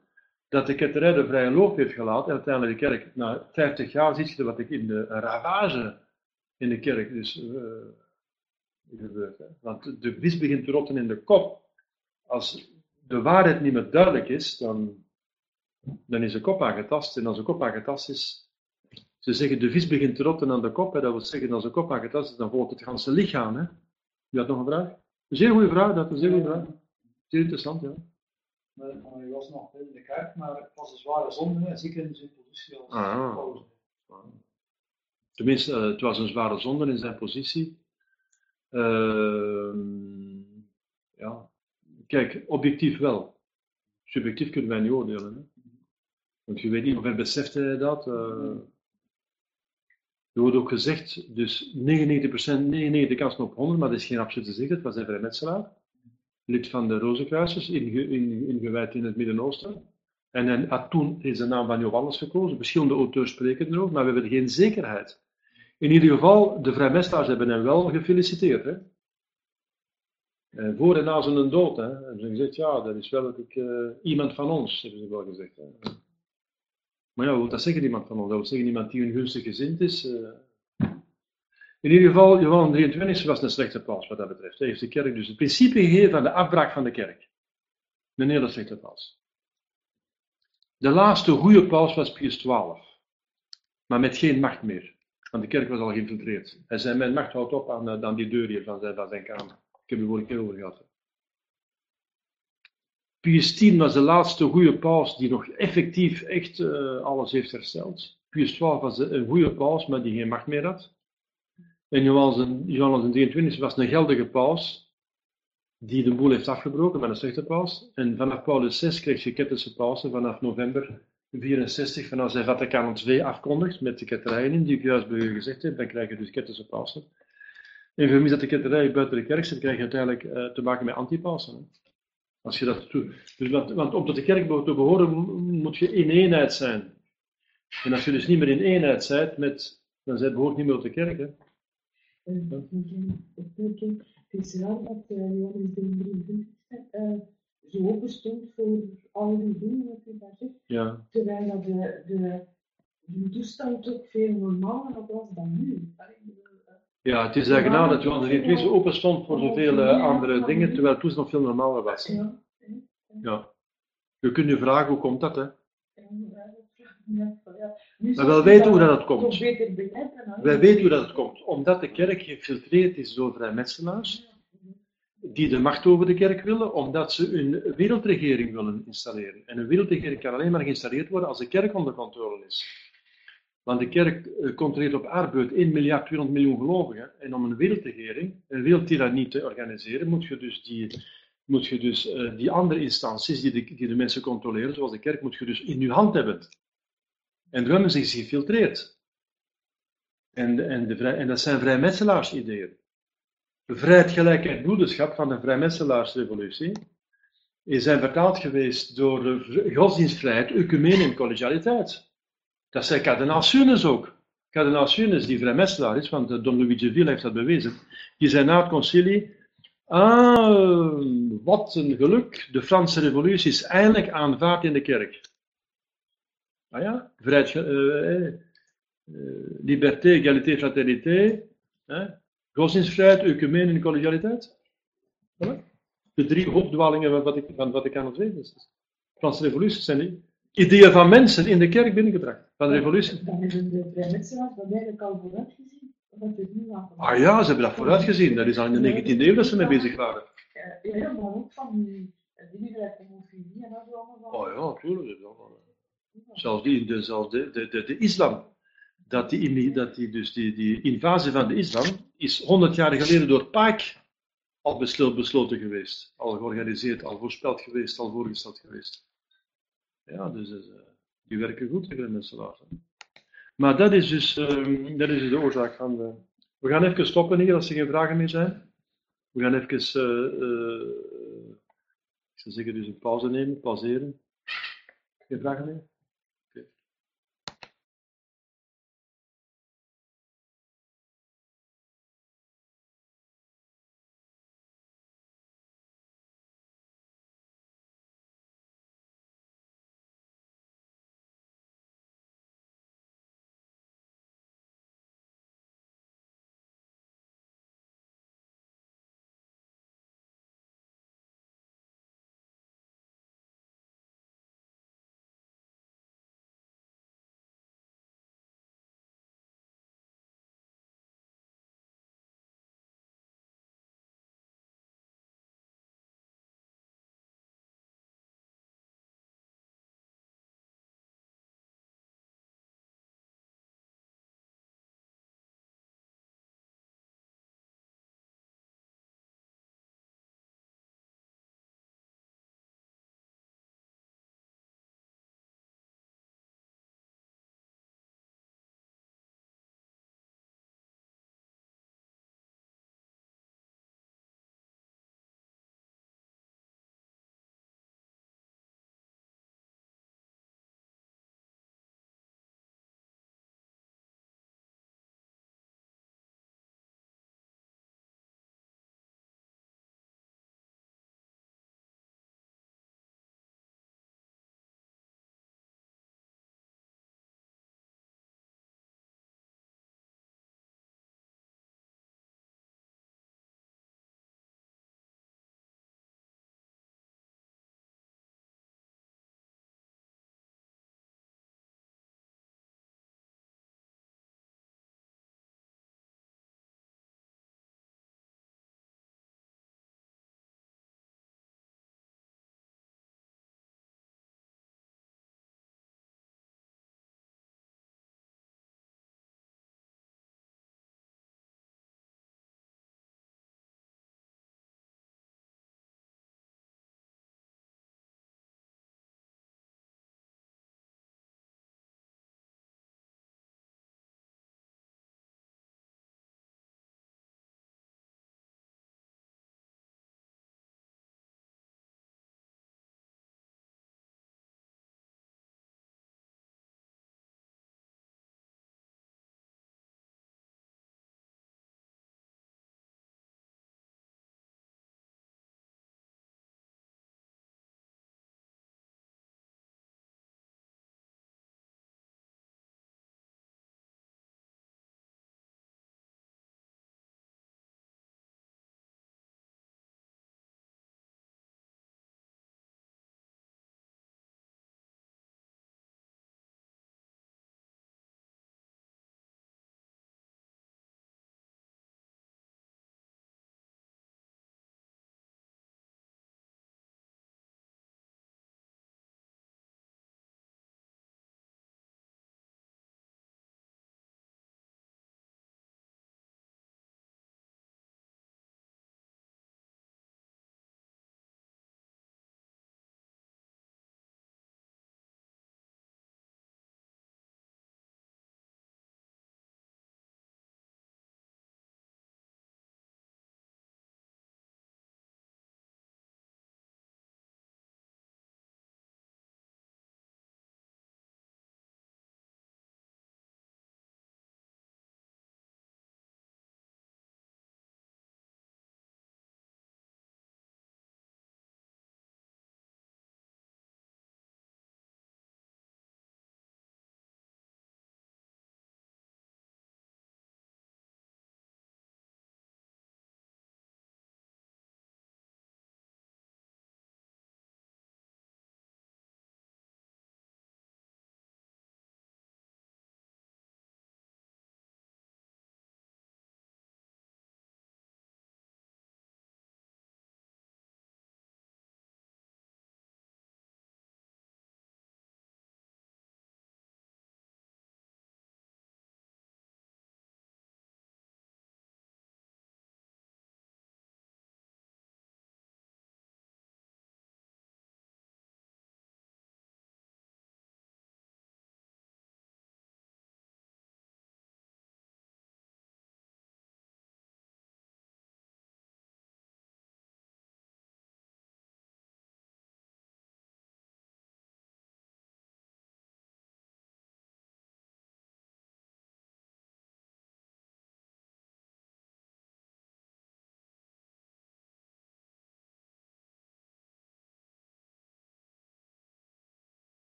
dat de ketterij de vrije loop heeft gelaten. En uiteindelijk de kerk, na 50 jaar, ziet je wat ik in de ravage in de kerk dus uh, gebeurt. Want de vis begint te rotten in de kop. Als de waarheid niet meer duidelijk is, dan, dan is de kop aangetast. En als de kop aangetast is, ze zeggen de vis begint te rotten aan de kop. Hè. Dat wil zeggen, als de kop aangetast is, dan volgt het ganse lichaam. Hè. U had nog een vraag? Een zeer goede vraag, dat is een zeer goede vraag. Zeer interessant, ja. Maar hij was nog in de kerk, maar het was een zware zonde zeker in zijn positie als ah. Tenminste, uh, het was een zware zonde in zijn positie. Uh, ja, kijk, objectief wel. Subjectief kunnen wij niet oordelen. Hè? Want je weet niet, hoeveel besefte hij dat? Uh, er wordt ook gezegd, dus 99%, 99 kans op 100, maar dat is geen absolute zekerheid, het was een vrijmetselaar. Lid van de Rozenkruisers, ingewijd in het Midden-Oosten. En hij toen deze naam van Johannes gekozen. Verschillende auteurs spreken erover, maar we hebben geen zekerheid. In ieder geval, de vrijmestelaars hebben hem wel gefeliciteerd. Hè? Eh, voor en na zijn dood hè, hebben ze gezegd, ja, dat is wel ik, iemand van ons, hebben ze wel gezegd. Maar ja, wil dat zeggen, iemand van ons? Dat wil zeggen, iemand die een gunstig gezind is. Uh... In ieder geval, Johan 23 was een slechte paus wat dat betreft. Hij heeft de kerk dus het principe gegeven van de afbraak van de kerk. Een hele slechte paus. De laatste goede paus was Pius XII. Maar met geen macht meer. Want de kerk was al geïnfiltreerd. Hij zei, mijn macht houdt op aan, aan die deur hier zijn, van zijn kamer. Ik heb er vorige keer over gehad. Pius was de laatste goede paus die nog effectief echt uh, alles heeft hersteld. Pius XII was een goede paus, maar die geen macht meer had. En Johannes 23 was een geldige paus, die de boel heeft afgebroken met een slechte paus. En vanaf Paulus VI kreeg je kettische pausen vanaf november 64, vanaf zijn Vaticaan II afkondigt, met de ketterijen die ik juist bij u gezegd heb, dan krijg je dus kettische pausen. En vermis dat de ketterij buiten de kerk zit, krijg je uiteindelijk uh, te maken met antipausen. Als je dat doet. Dus want, want om tot de kerk te behoren, moet je in eenheid zijn. En als je dus niet meer in eenheid bent, met, dan zijn behoort niet meer tot de kerk. Hè. Het is raar dat Johannes 23 zo open stond voor al die dingen wat u daar zegt. Ja. Terwijl dat de, de, de toestand ook veel normaler was dan nu. Ja, het is na dat Johannes 23 open stond voor zoveel uh, andere dingen, terwijl toen nog veel normaler was. Ja. ja. Je kunt je vragen, hoe komt dat, hè? Maar wij weten hoe dat het komt. Wij weten hoe dat het komt. Omdat de kerk gefiltreerd is door vrijmetselaars, die de macht over de kerk willen, omdat ze een wereldregering willen installeren. En een wereldregering kan alleen maar geïnstalleerd worden als de kerk onder controle is. Want de kerk eh, controleert op aardbeurt 1 miljard 200 miljoen gelovigen. En om een wereldregering, een wereldtirannie te organiseren, moet je dus die, moet je dus, uh, die andere instanties die de, die de mensen controleren, zoals de kerk, moet je dus in je hand hebben. En de hebben zich gefiltreerd. En, en, de en dat zijn vrijmetselaarsideeën. Vrijheid, gelijkheid, broederschap van de vrijmetselaarsrevolutie zijn vertaald geweest door godsdienstvrijheid, ecumene en collegialiteit. Dat zei kardinaal Sunes ook. Kardinaal Sunes, die vrijmetselaar is, want Don Luigi Ville heeft dat bewezen, die zei na het concilie, ah, wat een geluk, de Franse revolutie is eindelijk aanvaard in de kerk. Ah ja, vrijheid, uh, uh, liberté, égalité, fraternité, eh, godsdienstvrijheid, ecumene en collegialiteit. De drie hoofddwalingen van wat ik, van wat ik aan het weten is. Franse revolutie zijn die ideeën van mensen in de kerk binnengebracht. Van de revolutie. Dan hebben de vrijmetselaars dat eigenlijk al vooruit gezien? Ah ja, ze hebben dat vooruit gezien. Dat is al in de 19e eeuw dat ze mee bezig waren. Ja, maar ook van die dingen homofilie en dat allemaal. Oh ja, natuurlijk. Zelfs, die, de, zelfs de, de, de, de islam. Dat, die, dat die, dus die, die invasie van de islam is 100 jaar geleden door Paak al besloten geweest. Al georganiseerd, al voorspeld geweest, al voorgesteld geweest. Ja, dus uh, die werken goed tegen de mensen Maar dat is dus um, dat is dus de oorzaak van de... We gaan even stoppen hier als er geen vragen meer zijn. We gaan even, uh, uh, ik zou zeggen, dus een pauze nemen, pauzeren. Geen vragen meer?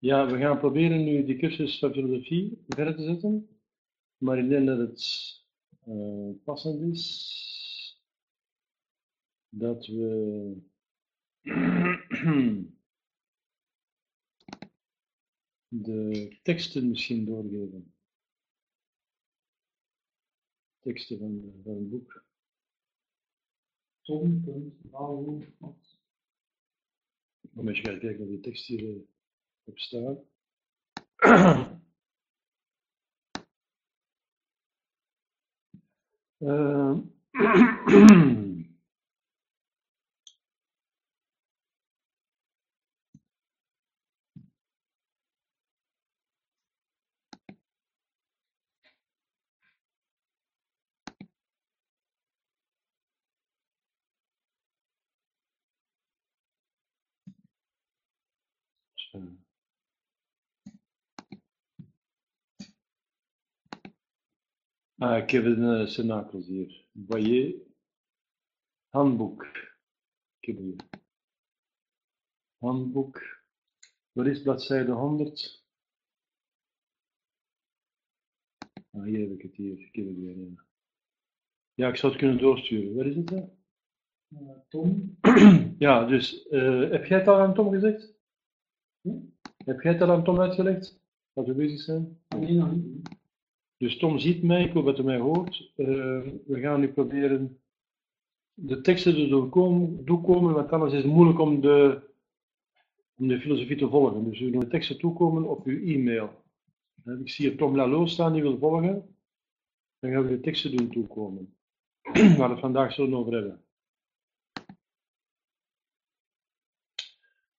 Ja, we gaan proberen nu die cursus van filosofie verder te zetten. Maar ik denk dat het uh, passend is dat we [CLEARS THROAT] de teksten misschien doorgeven. Teksten van, van een boek. Tom, punt, nou, Om eens gaan kijken of die tekst hier eh, [CLEARS THROAT] op [CLEARS THROAT] staat. uh, Ah, ik heb een uh, hier. Boyer, handboek. Ik heb hier. Handboek. Wat is bladzijde 100? Ah, hier heb ik het hier. Ik heb het hier, ja. Ja, ik zou het kunnen doorsturen. Waar is het dan? Uh, Tom. [CLEARS THROAT] ja, dus uh, heb jij het al aan Tom gezegd? Hm? Heb jij het al aan Tom uitgelegd? Dat we bezig zijn? Nee, nog niet. Dus Tom ziet mij, ik hoop dat hij mij hoort. Uh, we gaan nu proberen de teksten te doorkomen, doorkomen, want anders is het moeilijk om de, om de filosofie te volgen. Dus we doen de teksten toekomen op uw e-mail. Ik zie hier Tom Lalo staan, die wil volgen. Dan gaan we de teksten doen toekomen. [CLEARS THROAT] Waar we het vandaag zullen over hebben.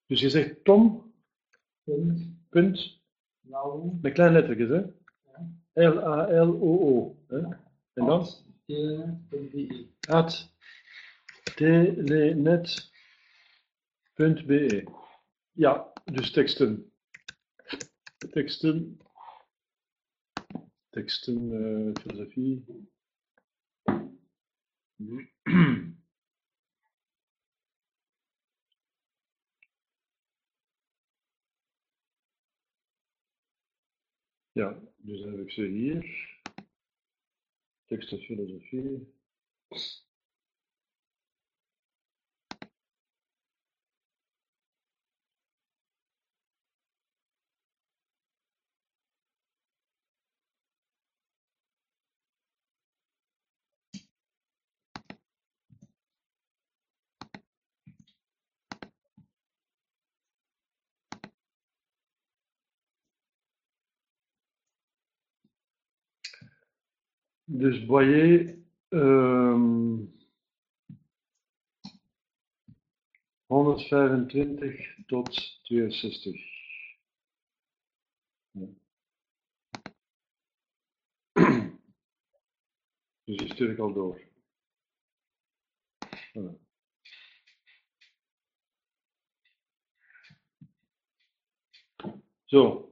Dus je zegt Tom, punt, punt Lalo, met kleine lettertjes, hè? L-A-L-O-O. En dan? At telenet.be. Ja, dus teksten. Teksten. Teksten, uh, filosofie. Ja, dus dan heb ik ze Dus Boyer, um, 125 tot 62. Ja. Dus die stuur ik al door. Ja. Zo.